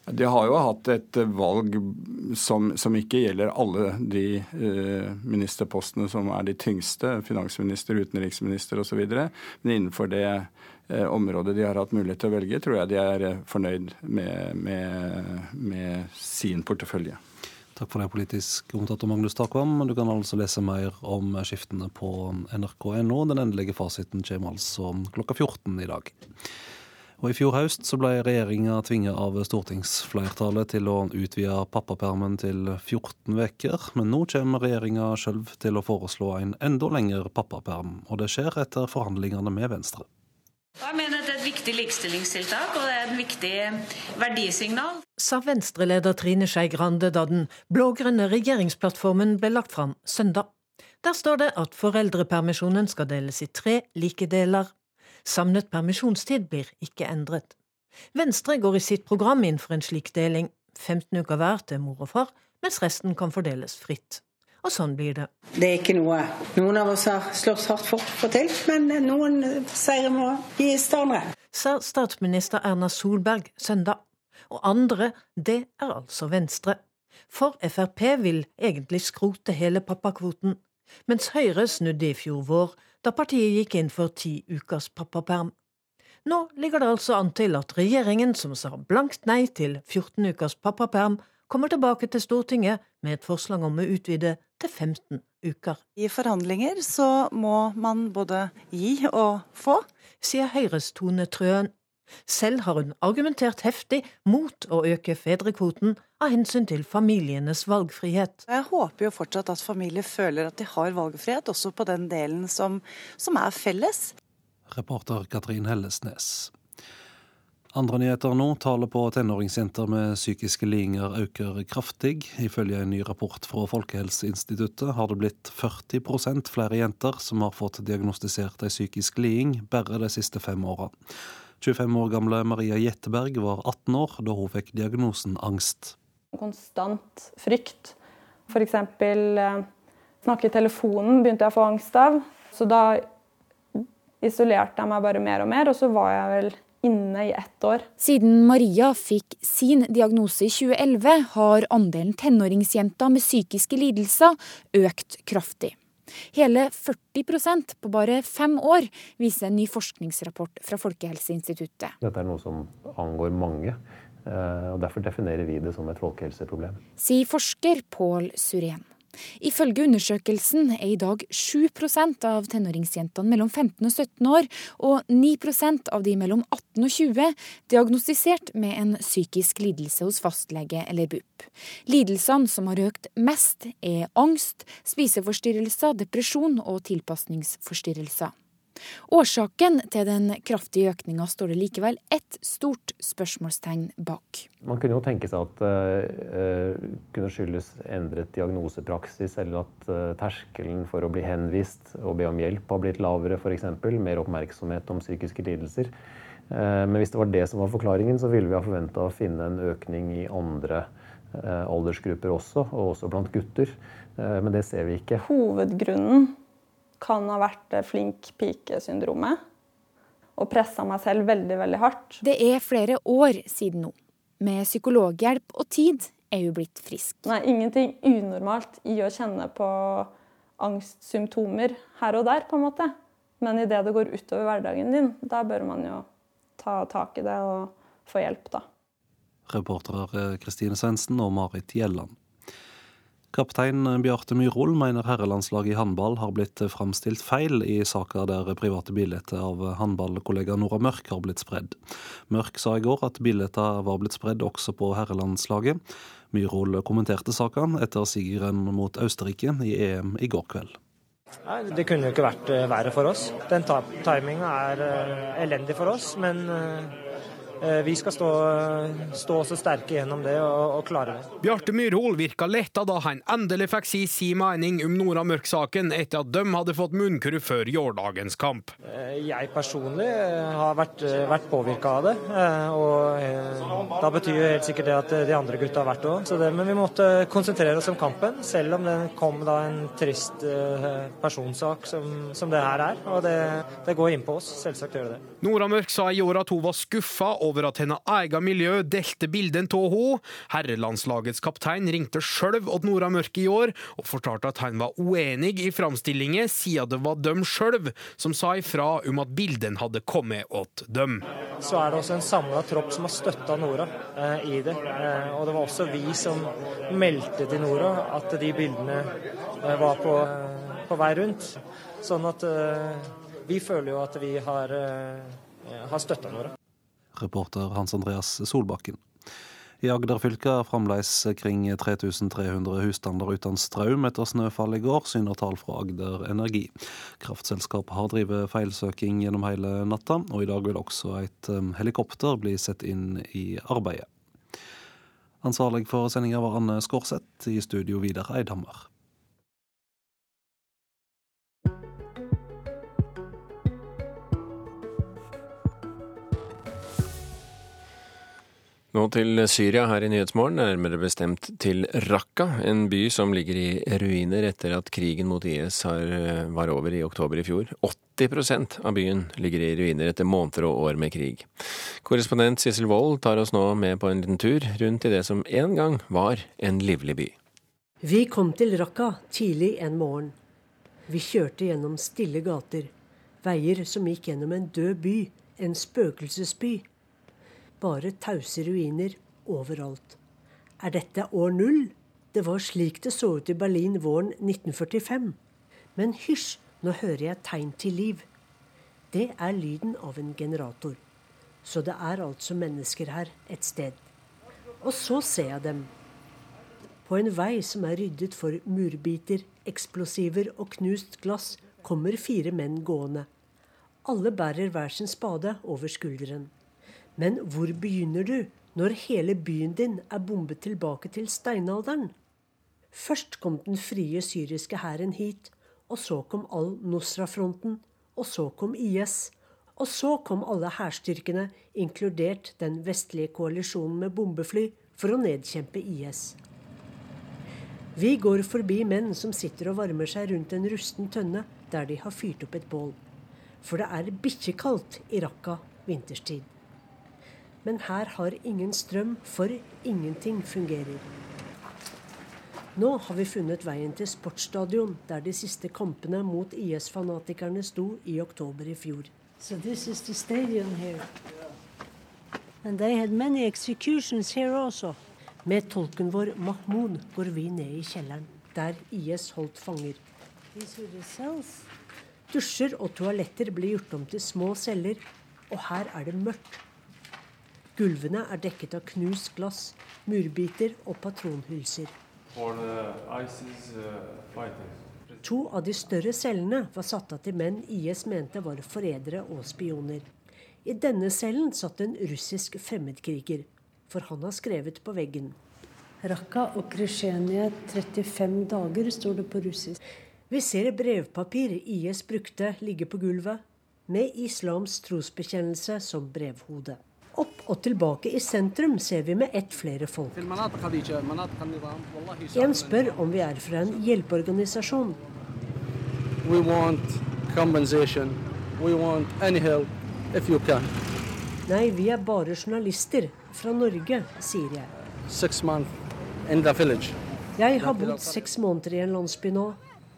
De har jo hatt et valg som, som ikke gjelder alle de eh, ministerpostene som er de tyngste, finansminister, utenriksminister osv. Men innenfor det eh, området de har hatt mulighet til å velge, tror jeg de er eh, fornøyd med, med, med sin portefølje. Takk for det, politisk kommentator Magnus Takvam. Du kan altså lese mer om skiftene på nrk.no. Den endelige fasiten kommer altså klokka 14 i dag. Og I fjor høst så ble regjeringa tvinget av stortingsflertallet til å utvide pappapermen til 14 uker, men nå kommer regjeringa sjøl til å foreslå en enda lengre pappaperm, og det skjer etter forhandlingene med Venstre. Jeg mener at Det er et viktig likestillingstiltak og det er et viktig verdisignal. Sa Venstre-leder Trine Skei Grande da den blå-grønne regjeringsplattformen ble lagt fram søndag. Der står det at foreldrepermisjonen skal deles i tre like deler. Samlet permisjonstid blir ikke endret. Venstre går i sitt program inn for en slik deling, 15 uker hver til mor og far, mens resten kan fordeles fritt. Og sånn blir det. Det er ikke noe noen av oss har slåss hardt for å få til, men noen seire må gis til andre. Sa statsminister Erna Solberg søndag. Og andre, det er altså Venstre. For Frp vil egentlig skrote hele pappakvoten, mens Høyre snudde i fjor vår da partiet gikk inn for ti ukers pappaperm. Nå ligger det altså an til at regjeringen, som sa blankt nei til 14 ukers pappaperm, kommer tilbake til Stortinget med et forslag om å utvide til 15 uker. I forhandlinger så må man både gi og få. Sier Høyres Tone Trøen. Selv har hun argumentert heftig mot å øke fedrekvoten av hensyn til familienes valgfrihet. Jeg håper jo fortsatt at familier føler at de har valgfrihet, også på den delen som, som er felles. Reporter Katrin Hellesnes. Andre nyheter nå. Tallet på tenåringsjenter med psykiske lidelser øker kraftig. Ifølge en ny rapport fra Folkehelseinstituttet har det blitt 40% flere jenter som har fått diagnostisert ei psykisk liding bare de siste fem åra. 25 år gamle Maria Jetteberg var 18 år da hun fikk diagnosen angst. Konstant frykt. F.eks. Eh, snakke i telefonen begynte jeg å få angst av. Så da isolerte jeg meg bare mer og mer, og så var jeg vel inne i ett år. Siden Maria fikk sin diagnose i 2011, har andelen tenåringsjenter med psykiske lidelser økt kraftig. Hele 40% på bare fem år, viser en ny forskningsrapport fra Folkehelseinstituttet. Dette er noe som angår mange, og derfor definerer vi det som et folkehelseproblem. Sier forsker Pål Surén. Ifølge undersøkelsen er i dag 7% av tenåringsjentene mellom 15 og 17 år og 9% av de mellom 18 og 20 diagnostisert med en psykisk lidelse hos fastlege eller BUP. Lidelsene som har økt mest, er angst, spiseforstyrrelser, depresjon og tilpasningsforstyrrelser. Årsaken til den kraftige økninga står det likevel ett stort spørsmålstegn bak. Man kunne jo tenke seg at det uh, kunne skyldes endret diagnosepraksis, eller at uh, terskelen for å bli henvist og be om hjelp har blitt lavere, f.eks. Mer oppmerksomhet om psykiske lidelser. Uh, men hvis det var det som var forklaringen, så ville vi ha forventa å finne en økning i andre aldersgrupper også, og også blant gutter. Men det ser vi ikke. Hovedgrunnen kan ha vært flink pike-syndromet. Og pressa meg selv veldig, veldig hardt. Det er flere år siden nå. Med psykologhjelp og tid er hun blitt frisk. Det er ingenting unormalt i å kjenne på angstsymptomer her og der, på en måte. Men idet det går utover hverdagen din, da bør man jo ta tak i det og få hjelp, da. Reportere Kristine Svendsen og Marit Gjelland. Kaptein Bjarte Myhrvold mener herrelandslaget i håndball har blitt framstilt feil i saker der private bilder av håndballkollega Nora Mørk har blitt spredd. Mørk sa i går at bildene var blitt spredd også på herrelandslaget. Myhrvold kommenterte saken etter sigeren mot Østerrike i EM i går kveld. Nei, Det kunne jo ikke vært eh, verre for oss. Den timinga er eh, elendig for oss, men eh, vi skal stå, stå så sterke gjennom det og, og klare det. Bjarte Myrhol virka letta da han endelig fikk si si mening om Nora Mørk-saken, etter at de hadde fått munnkurv før gårsdagens kamp. Eh, jeg personlig eh, har vært, vært påvirka av det, og da betyr jo helt sikkert det at de andre gutta har vært det òg. Men vi måtte konsentrere oss om kampen, selv om det kom da en trist personsak som, som det her er. Og det, det går inn på oss, selvsagt gjør det det. Nora Mørk sa i år at hun var skuffa over at hennes eget miljø delte bilden av henne. Herrelandslagets kaptein ringte sjøl til Nora Mørk i år og fortalte at han var uenig i framstillingen, siden det var dem sjøl som sa ifra om at bildene hadde kommet åt dem. Så er det også en samla tropp som har støtta Nora eh, i det. Eh, og det var også vi som meldte til Nora at de bildene eh, var på, eh, på vei rundt. Sånn at eh, vi føler jo at vi har, eh, har støtta Nora. Reporter Hans Andreas Solbakken. I Agder fylke er fremdeles kring 3300 husstander uten strøm etter snøfall i går, syner tall fra Agder Energi. Kraftselskapet har drevet feilsøking gjennom hele natta, og i dag vil også et um, helikopter bli satt inn i arbeidet. Ansvarlig for sendinga var Anne Skårseth, i studio Vidar Eidhammer. Nå til Syria her i Nyhetsmorgen, nærmere bestemt til Raqqa, en by som ligger i ruiner etter at krigen mot IS har, var over i oktober i fjor. 80% av byen ligger i ruiner etter måneder og år med krig. Korrespondent Sissel Wold tar oss nå med på en liten tur rundt i det som en gang var en livlig by. Vi kom til Raqqa tidlig en morgen. Vi kjørte gjennom stille gater, veier som gikk gjennom en død by, en spøkelsesby bare tause ruiner overalt. Er dette år null? Det var slik det så ut i Berlin våren 1945. Men hysj, nå hører jeg tegn til liv. Det er lyden av en generator. Så det er altså mennesker her et sted. Og så ser jeg dem. På en vei som er ryddet for murbiter, eksplosiver og knust glass, kommer fire menn gående. Alle bærer hver sin spade over skulderen. Men hvor begynner du når hele byen din er bombet tilbake til steinalderen? Først kom den frie syriske hæren hit, og så kom al-Nusra-fronten, og så kom IS. Og så kom alle hærstyrkene, inkludert den vestlige koalisjonen med bombefly, for å nedkjempe IS. Vi går forbi menn som sitter og varmer seg rundt en rusten tønne der de har fyrt opp et bål. For det er bikkjekaldt i Raqqa vinterstid. Men her har ingen strøm, for ingenting fungerer. Nå har vi funnet veien til sportsstadion, der de siste kampene mot IS-fanatikerne sto i oktober i fjor. So this is the stadium here. And they had many executions here also. Med tolken vår Mahmoud går vi ned i kjelleren, der IS holdt fanger. Dusjer og toaletter blir gjort om til små celler, og her er det mørkt. Gulvene er dekket av knust glass, murbiter og patronhylser. Uh, to av de større cellene var satt av til menn IS mente var forrædere og spioner. I denne cellen satt en russisk fremmedkriger, for han har skrevet på veggen. Raqqa og Kresjenia 35 dager, står det på russisk. Vi ser brevpapir IS brukte ligge på gulvet, med islams trosbekjennelse som brevhode. Opp og tilbake i sentrum ser vi med ett flere folk. En spør om vi er fra en hjelpeorganisasjon. Nei, vi er bare journalister fra Norge, sier jeg. Jeg har bodd seks måneder i en landsby nå,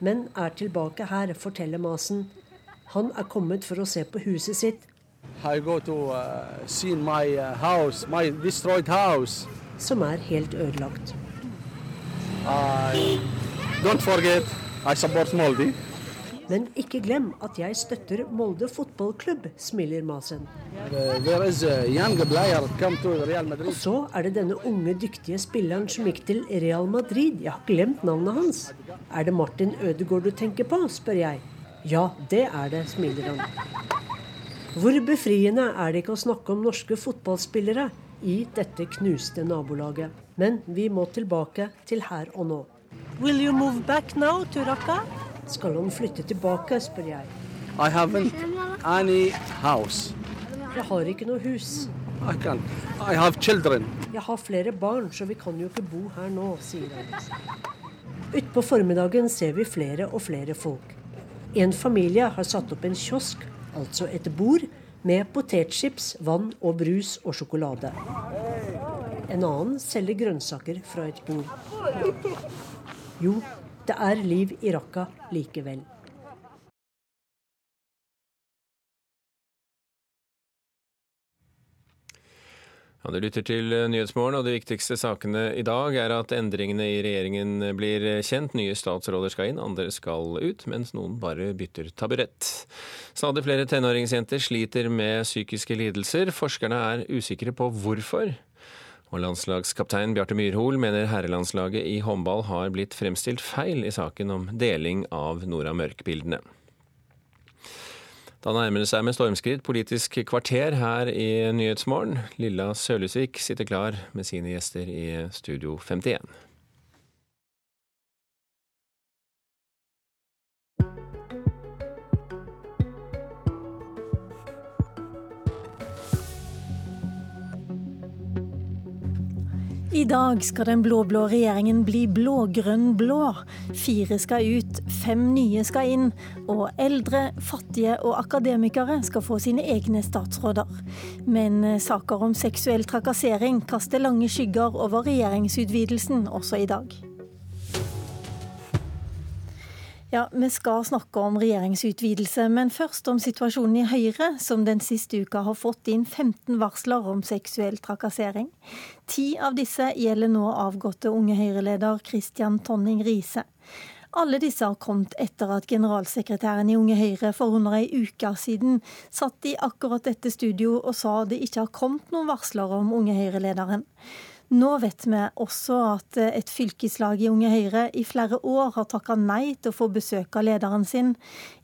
men er tilbake her, forteller Masen. Han er kommet for å se på huset sitt to uh, see my uh, house, my destroyed house. Som er helt ødelagt. I don't forget I support Molde. Men ikke glem at jeg støtter Molde fotballklubb, smiler Masen. Uh, there is a young player come to Real Madrid. Og så er det denne unge, dyktige spilleren som gikk til Real Madrid. Jeg har glemt navnet hans. Er det Martin Ødegaard du tenker på, spør jeg. Ja, det er det, smiler han. Hvor befriende er det ikke å snakke om norske fotballspillere i dette knuste nabolaget? Men vi må tilbake til her og nå. Will you move back now to Raqqa? Skal han flytte tilbake, spør jeg. I haven't any house. Jeg har ikke noe hus. I can. I have children. Jeg har flere barn, så vi kan jo ikke bo her nå, sier han. Utpå formiddagen ser vi flere og flere folk. En familie har satt opp en kiosk, altså et bord, med potetchips, vann og brus og sjokolade. En annen selger grønnsaker fra et bord. Jo, det er liv i Raqqa likevel. Ja, Du lytter til Nyhetsmorgen, og de viktigste sakene i dag er at endringene i regjeringen blir kjent. Nye statsråder skal inn, andre skal ut, mens noen bare bytter taburett. Stadig flere tenåringsjenter sliter med psykiske lidelser. Forskerne er usikre på hvorfor. Og landslagskaptein Bjarte Myrhol mener herrelandslaget i håndball har blitt fremstilt feil i saken om deling av Nora Mørk-bildene. Da nærmer det seg med stormskritt Politisk kvarter her i Nyhetsmorgen. Lilla Sølhusvik sitter klar med sine gjester i Studio 51. I dag skal den blå-blå regjeringen bli blå-grønn-blå. Fire skal ut, fem nye skal inn. Og eldre, fattige og akademikere skal få sine egne statsråder. Men saker om seksuell trakassering kaster lange skygger over regjeringsutvidelsen også i dag. Ja, Vi skal snakke om regjeringsutvidelse, men først om situasjonen i Høyre, som den siste uka har fått inn 15 varsler om seksuell trakassering. Ti av disse gjelder nå avgåtte Unge Høyre-leder Christian Tonning Riise. Alle disse har kommet etter at generalsekretæren i Unge Høyre for under ei uke siden satt i akkurat dette studio og sa det ikke har kommet noen varsler om Unge Høyre-lederen. Nå vet vi også at et fylkeslag i Unge Høyre i flere år har takka nei til å få besøk av lederen sin.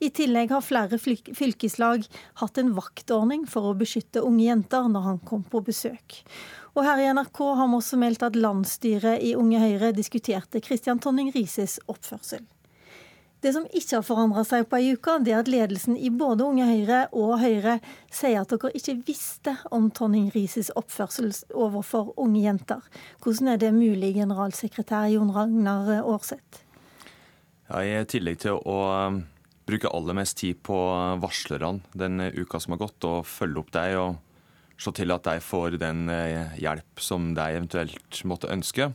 I tillegg har flere fylkeslag hatt en vaktordning for å beskytte unge jenter når han kom på besøk. Og her i NRK har vi også meldt at landsstyret i Unge Høyre diskuterte Christian Tonning Rises oppførsel. Det som ikke har forandra seg på ei uke, det er at ledelsen i både Unge Høyre og Høyre sier at dere ikke visste om Tonning Rises oppførsel overfor unge jenter. Hvordan er det mulig, generalsekretær Jon Ragnar Aarseth? Ja, I tillegg til å um, bruke aller mest tid på varslerne den uka som har gått, og følge opp deg og se til at de får den eh, hjelp som de eventuelt måtte ønske,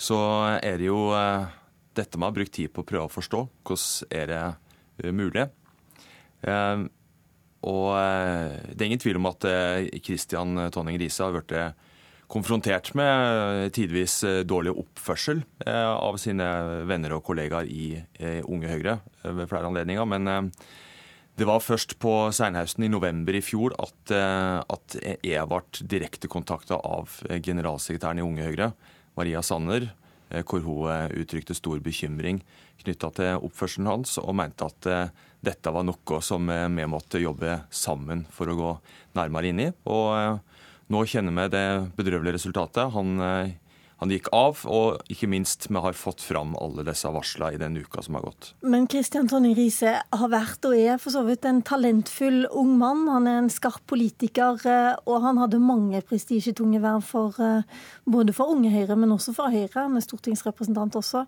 så er det jo eh, dette må ha brukt tid på å prøve å forstå. Hvordan er det eh, mulig? Eh, og eh, det er ingen tvil om at Kristian Tonning Riise har blitt konfrontert med tidvis dårlig oppførsel av sine venner og kollegaer i Unge Høyre ved flere anledninger. Men det var først på Seinhausten i november i fjor at, at jeg ble direkte kontakta av generalsekretæren i Unge Høyre, Maria Sanner, hvor hun eh, uttrykte stor bekymring knytta til oppførselen hans, og mente at eh, dette var noe som vi måtte jobbe sammen for å gå nærmere inn i. Og nå kjenner vi det bedrøvelige resultatet. Han, han gikk av, og ikke minst vi har fått fram alle disse varslene i den uka som har gått. Men Kristian Tonning Riise har vært og er for så vidt en talentfull ung mann. Han er en skarp politiker, og han hadde mange prestisjetunge verv for både for Unge Høyre, men også for Høyre. Han er stortingsrepresentant også.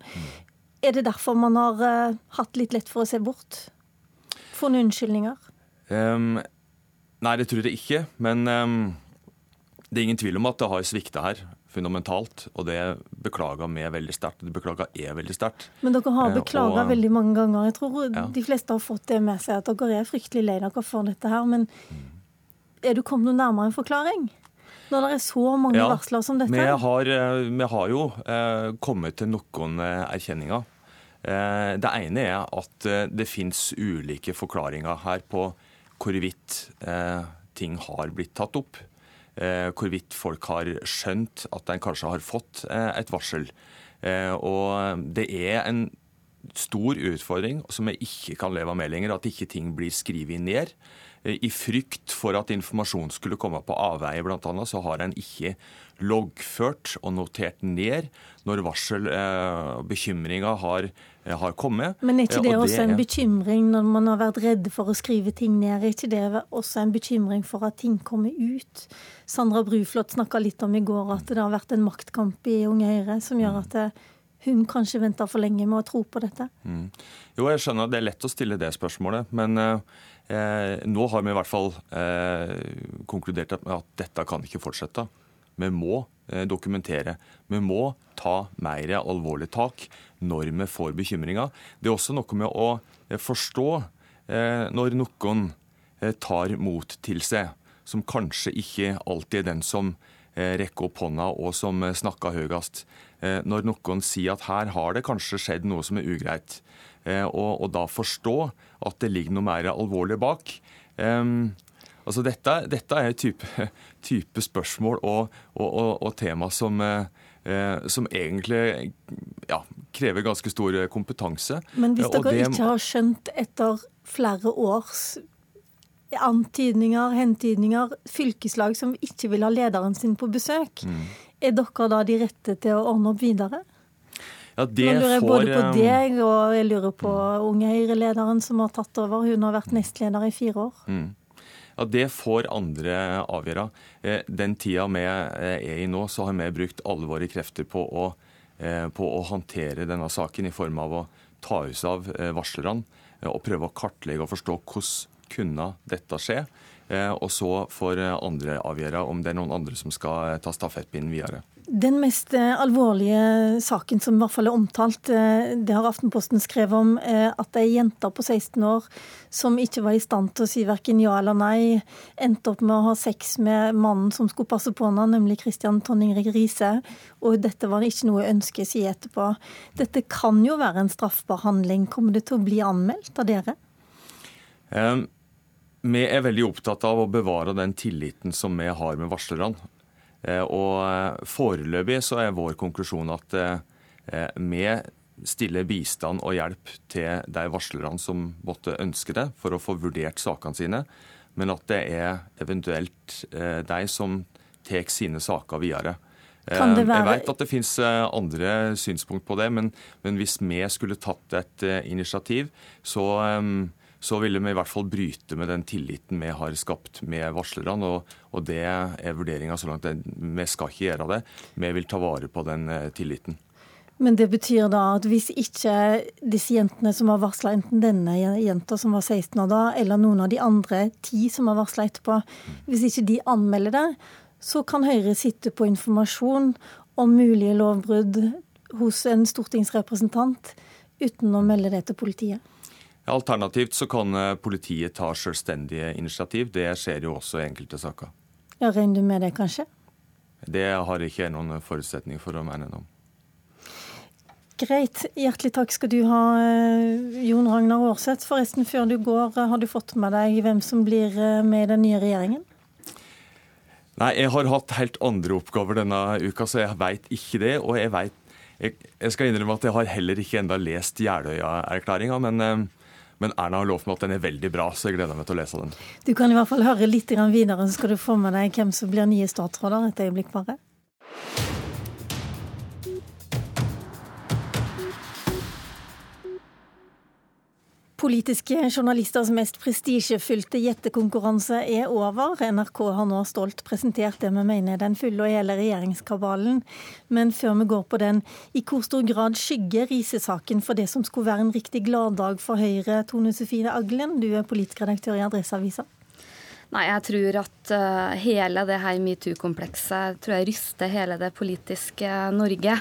Er det derfor man har uh, hatt litt lett for å se bort? Funnet unnskyldninger? Um, nei, det tror jeg ikke. Men um, det er ingen tvil om at det har svikta her fundamentalt. Og det beklager vi veldig sterkt. Det beklager jeg veldig sterkt. Men dere har beklaga uh, veldig mange ganger. Jeg tror ja. de fleste har fått det med seg, at dere er fryktelig lei dere for dette her. Men er du kommet noe nærmere en forklaring? Når det er så mange ja, varsler som dette? Vi har, vi har jo eh, kommet til noen erkjenninger. Eh, det ene er at det finnes ulike forklaringer her på hvorvidt eh, ting har blitt tatt opp. Eh, hvorvidt folk har skjønt at en kanskje har fått eh, et varsel. Eh, og det er en stor utfordring som jeg ikke kan leve med lenger, at ikke ting blir skrevet ned. I frykt for at informasjon skulle komme på avveie, bl.a., så har en ikke loggført og notert ned når varsel og bekymringer har har kommet. Men er ikke det, også en bekymring når man har vært redd for å skrive ting ned? Er ikke det også en bekymring for at ting kommer ut? Sandra Bruflot snakka litt om i går at det har vært en maktkamp i Unge Høyre som gjør at det, hun kanskje venter for lenge med å tro på dette? Mm. Jo, jeg skjønner at det er lett å stille det spørsmålet. Men eh, nå har vi i hvert fall eh, konkludert med at dette kan ikke fortsette. Vi må eh, dokumentere. Vi må ta mer alvorlig tak når vi får bekymringer. Det er også noe med å eh, forstå eh, når noen tar mot til seg, som kanskje ikke alltid er den som rekker opp hånda og som snakker høyest. Når noen sier at her har det kanskje skjedd noe som er ugreit, og, og da forstå at det ligger noe mer alvorlig bak. Altså dette, dette er type, type spørsmål og, og, og, og tema som, eh, som egentlig ja, krever ganske stor kompetanse. Men hvis dere det, ikke har skjønt etter flere års antydninger, hentydninger, fylkeslag som ikke vil ha lederen sin på besøk, mm. er dere da de rette til å ordne opp videre? Ja, det Nå lurer jeg får, både på eh, deg og jeg lurer på Unge Høyre-lederen som har tatt over. Hun har vært nestleder i fire år. Mm. Ja, Det får andre avgjøre. Eh, den tida vi eh, er i nå, så har vi brukt alle våre krefter på å, eh, på å håndtere denne saken i form av å ta oss av varslerne og prøve å kartlegge og forstå hvordan kunne dette skje. Og så får andre avgjøre om det er noen andre som skal ta stafettpinnen videre. Den mest eh, alvorlige saken som i hvert fall er omtalt, eh, det har Aftenposten skrevet om, eh, at ei jente på 16 år som ikke var i stand til å si verken ja eller nei, endte opp med å ha sex med mannen som skulle passe på henne, nemlig Christian Tonning Riise. Og dette var ikke noe ønske si etterpå. Dette kan jo være en straffbar handling. Kommer det til å bli anmeldt av dere? Um, vi er veldig opptatt av å bevare den tilliten som vi har med varslerne. Eh, og eh, Foreløpig så er vår konklusjon at eh, vi stiller bistand og hjelp til de varslerne som måtte ønske det, for å få vurdert sakene sine, men at det er eventuelt de som tar sine saker videre. Være... Jeg vet at det finnes andre synspunkt på det, men, men hvis vi skulle tatt et initiativ, så så ville vi i hvert fall bryte med den tilliten vi har skapt med varslerne. Og, og det er vurderinga så langt. Vi skal ikke gjøre det. Vi vil ta vare på den eh, tilliten. Men det betyr da at hvis ikke disse jentene som har varsla, enten denne jenta som var 16 år da, eller noen av de andre ti som har varsla etterpå, hvis ikke de anmelder det, så kan Høyre sitte på informasjon om mulige lovbrudd hos en stortingsrepresentant uten å melde det til politiet. Alternativt så kan eh, politiet ta selvstendige initiativ. Det skjer jo også i enkelte saker. Ja, Regner du med det, kanskje? Det har jeg ikke noen forutsetning for å mene noe om. Greit. Hjertelig takk skal du ha, eh, Jon Ragnar Aarseth. Forresten, før du går, eh, har du fått med deg hvem som blir med i den nye regjeringen? Nei, jeg har hatt helt andre oppgaver denne uka, så jeg veit ikke det. Og jeg veit jeg, jeg, skal innrømme at jeg har heller ikke enda lest Jeløya-erklæringa, men men Erna har lovt meg at den er veldig bra, så jeg gleder meg til å lese den. Du kan i hvert fall høre litt videre, så skal du få med deg hvem som blir nye statsråder et øyeblikk bare. Politiske journalisters mest prestisjefylte gjettekonkurranse er over. NRK har nå stolt presentert det vi mener er den fulle og hele regjeringskabalen. Men før vi går på den, i hvor stor grad skygger Riise-saken for det som skulle være en riktig gladdag for Høyre? Tone Sofie Aglen, du er politisk redaktør i Adresseavisa. Nei, jeg tror at uh, hele det her metoo-komplekset tror jeg ryster hele det politiske Norge.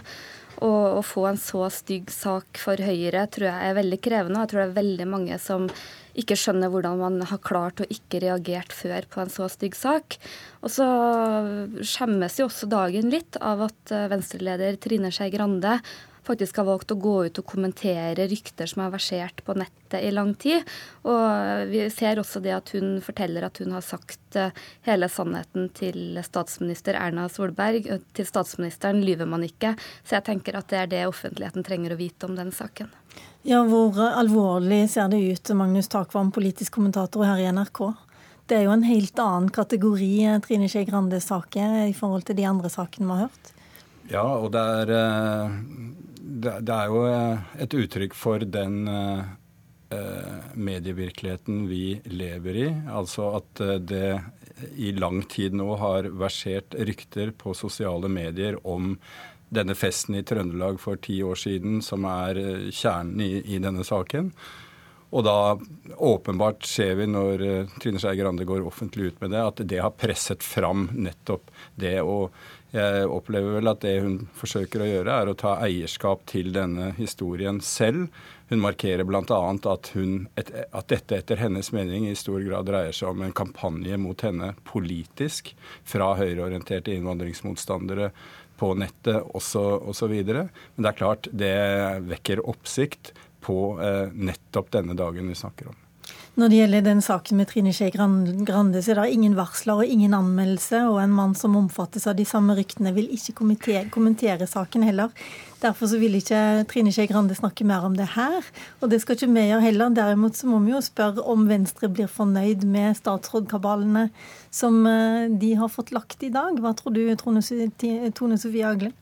Å få en så stygg sak for Høyre tror jeg er veldig krevende. Jeg tror det er veldig mange som ikke skjønner hvordan man har klart å ikke reagert før på en så stygg sak. Og så skjemmes jo også dagen litt av at venstreleder Venstre-leder Trine Skei Grande faktisk har valgt å gå ut og kommentere rykter som har versert på nettet i lang tid. Og vi ser også det at hun forteller at hun har sagt eh, hele sannheten til statsminister Erna Solberg. Til statsministeren lyver man ikke. Så jeg tenker at det er det offentligheten trenger å vite om den saken. Ja, Hvor alvorlig ser det ut, Magnus Takvam, politisk kommentator her i NRK? Det er jo en helt annen kategori eh, Trine Skei Grandes saker i forhold til de andre sakene vi har hørt. Ja, og det er eh, det er jo eh, et uttrykk for den eh, medievirkeligheten vi lever i. Altså at eh, det i lang tid nå har versert rykter på sosiale medier om denne festen i Trøndelag for ti år siden, som er kjernen i, i denne saken. Og da åpenbart ser vi når Trine Skei Grande går offentlig ut med det, at det har presset fram nettopp det. Og jeg opplever vel at det hun forsøker å gjøre, er å ta eierskap til denne historien selv. Hun markerer bl.a. At, at dette etter hennes mening i stor grad dreier seg om en kampanje mot henne politisk fra høyreorienterte innvandringsmotstandere på nettet osv. Men det er klart det vekker oppsikt på eh, nettopp denne dagen vi snakker om. Når det gjelder den saken med Trine Skei Grande, så er det ingen varsler og ingen anmeldelse. Og en mann som omfattes av de samme ryktene, vil ikke kommentere, saken heller. Derfor så vil ikke Trine Skei Grande snakke mer om det her. Og det skal ikke vi gjøre heller. Derimot så må vi jo spørre om Venstre blir fornøyd med statsrådkabalene som eh, de har fått lagt i dag. Hva tror du, Tone Sofie Aglen?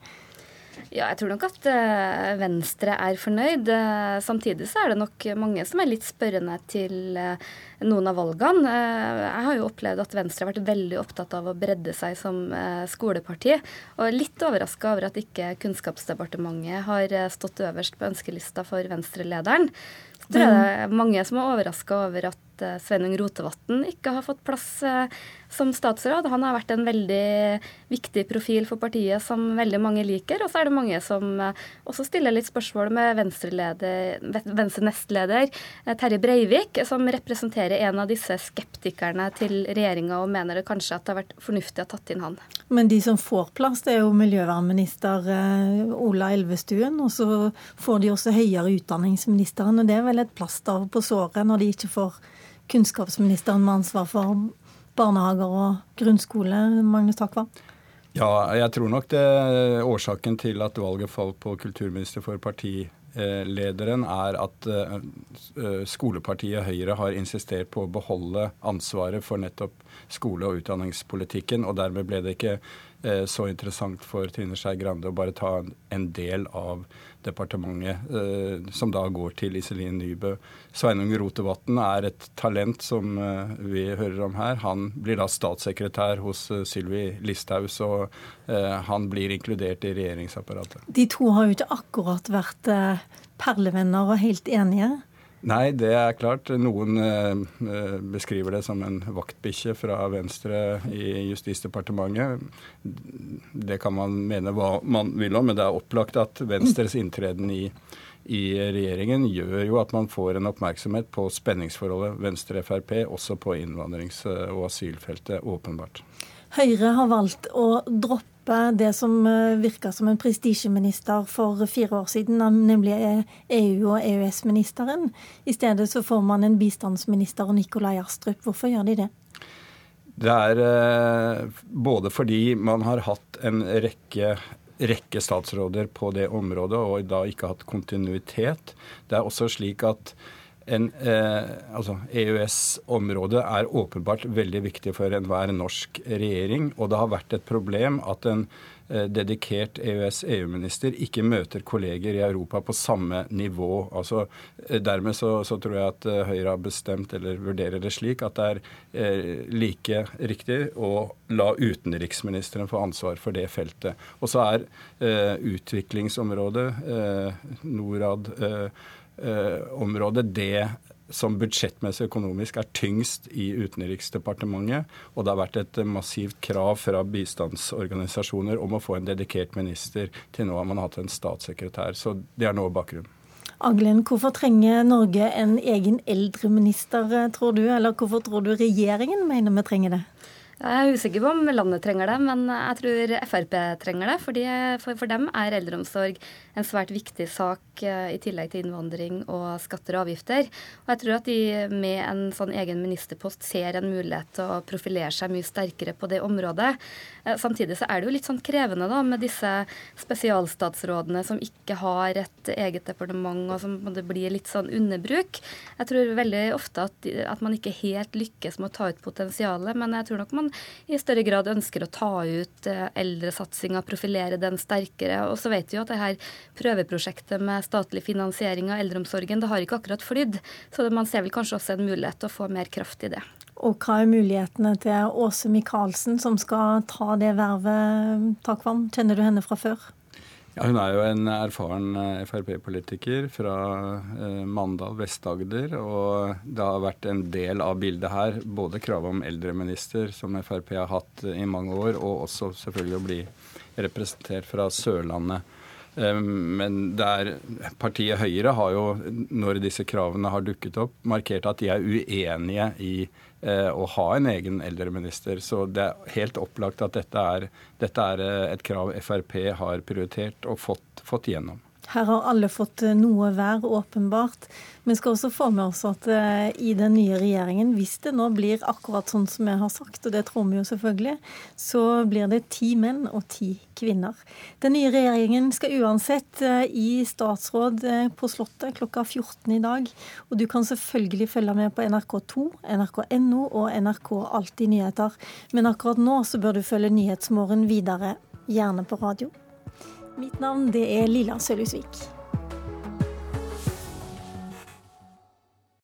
Ja, jeg tror nok at uh, Venstre er fornøyd. Uh, samtidig så er det nok mange som er litt spørrende til uh, noen av valgene. jeg har jo opplevd at Venstre har vært veldig opptatt av å bredde seg som skoleparti. Og litt overraska over at ikke Kunnskapsdepartementet har stått øverst på ønskelista for Venstre-lederen. Så tror jeg det er mange som er overraska over at Sveinung Rotevatn ikke har fått plass som statsråd. Han har vært en veldig viktig profil for partiet som veldig mange liker. Og så er det mange som eh, også stiller litt spørsmål med Venstre-nestleder Venstre Terje Breivik, som representerer en av disse skeptikerne til regjeringa og mener det kanskje at det har vært fornuftig å ha tatt inn han. Men de som får plass, det er jo miljøvernminister eh, Ola Elvestuen. Og så får de også høyere utdanningsministeren, og det er vel et plaster på såret når de ikke får kunnskapsministeren med ansvar for barnehager og grunnskole, Magnus Takvam? Ja, jeg tror nok det årsaken til at valget falt på kulturminister for partilederen, er at eh, skolepartiet Høyre har insistert på å beholde ansvaret for nettopp skole- og utdanningspolitikken. Og dermed ble det ikke eh, så interessant for Trine Skei Grande å bare ta en del av departementet, eh, som da går til Iselin Nybø. Sveinung Rotevatn er et talent som eh, vi hører om her. Han blir da statssekretær hos eh, Sylvi Listhaug, så han blir inkludert i regjeringsapparatet. De to har jo ikke akkurat vært perlevenner og helt enige? Nei, det er klart. Noen eh, beskriver det som en vaktbikkje fra Venstre i Justisdepartementet. Det kan man mene hva man vil om, men det er opplagt at Venstres inntreden i, i regjeringen gjør jo at man får en oppmerksomhet på spenningsforholdet Venstre-Frp, også på innvandrings- og asylfeltet, åpenbart. Høyre har valgt å droppe det som eh, virka som en prestisjeminister for fire år siden, nemlig EU- og EØS-ministeren. I stedet så får man en bistandsminister og Nikolai Astrup. Hvorfor gjør de det? Det er eh, både fordi man har hatt en rekke rekke statsråder på det området og da ikke hatt kontinuitet. Det er også slik at en, eh, altså EØS-området er åpenbart veldig viktig for enhver norsk regjering. Og det har vært et problem at en eh, dedikert EØS-EU-minister ikke møter kolleger i Europa på samme nivå. Altså, eh, dermed så, så, tror jeg at eh, Høyre har bestemt, eller vurderer det slik, at det er eh, like riktig å la utenriksministeren få ansvar for det feltet. Og så er eh, utviklingsområdet, Norad, området, det som budsjettmessig økonomisk er tyngst i Utenriksdepartementet. Og det har vært et massivt krav fra bistandsorganisasjoner om å få en dedikert minister. Til nå har man hatt en statssekretær. Så det er noe bakgrunn. Aglen, hvorfor trenger Norge en egen eldreminister, tror du? Eller hvorfor tror du regjeringen mener vi trenger det? Jeg er usikker på om landet trenger det, men jeg tror Frp trenger det. Fordi for, for dem er eldreomsorg en svært viktig sak eh, i tillegg til innvandring og skatter og avgifter. Og jeg tror at de med en sånn egen ministerpost ser en mulighet til å profilere seg mye sterkere på det området. Eh, samtidig så er det jo litt sånn krevende da med disse spesialstatsrådene som ikke har et eget departement, og som det blir litt sånn underbruk. Jeg tror veldig ofte at, at man ikke helt lykkes med å ta ut potensialet, men jeg tror nok man i større grad ønsker å ta ut eh, eldresatsinga, profilere den sterkere. Og så vet vi jo at det her prøveprosjektet med statlig finansiering av eldreomsorgen, det har ikke akkurat flydd. Så man ser vel kanskje også en mulighet til å få mer kraft i det. Og hva er mulighetene til Åse Michaelsen, som skal ta det vervet, Takvam? Kjenner du henne fra før? Ja, Hun er jo en erfaren eh, Frp-politiker fra eh, Mandal, Vest-Agder. Og det har vært en del av bildet her både kravet om eldreminister, som Frp har hatt i mange år, og også selvfølgelig å bli representert fra Sørlandet. Eh, men der partiet Høyre har jo, når disse kravene har dukket opp, markert at de er uenige i Eh, å ha en egen eldreminister. Så det er helt opplagt at dette er, dette er eh, et krav Frp har prioritert og fått, fått gjennom. Her har alle fått eh, noe hver, åpenbart. Vi skal også få med oss at uh, i den nye regjeringen, hvis det nå blir akkurat sånn som jeg har sagt, og det tror vi jo selvfølgelig, så blir det ti menn og ti kvinner. Den nye regjeringen skal uansett uh, i statsråd på Slottet klokka 14 i dag. Og du kan selvfølgelig følge med på NRK2, nrk.no og NRK Alltid nyheter. Men akkurat nå så bør du følge Nyhetsmorgen videre, gjerne på radio. Mitt navn det er Lilla Sølhusvik.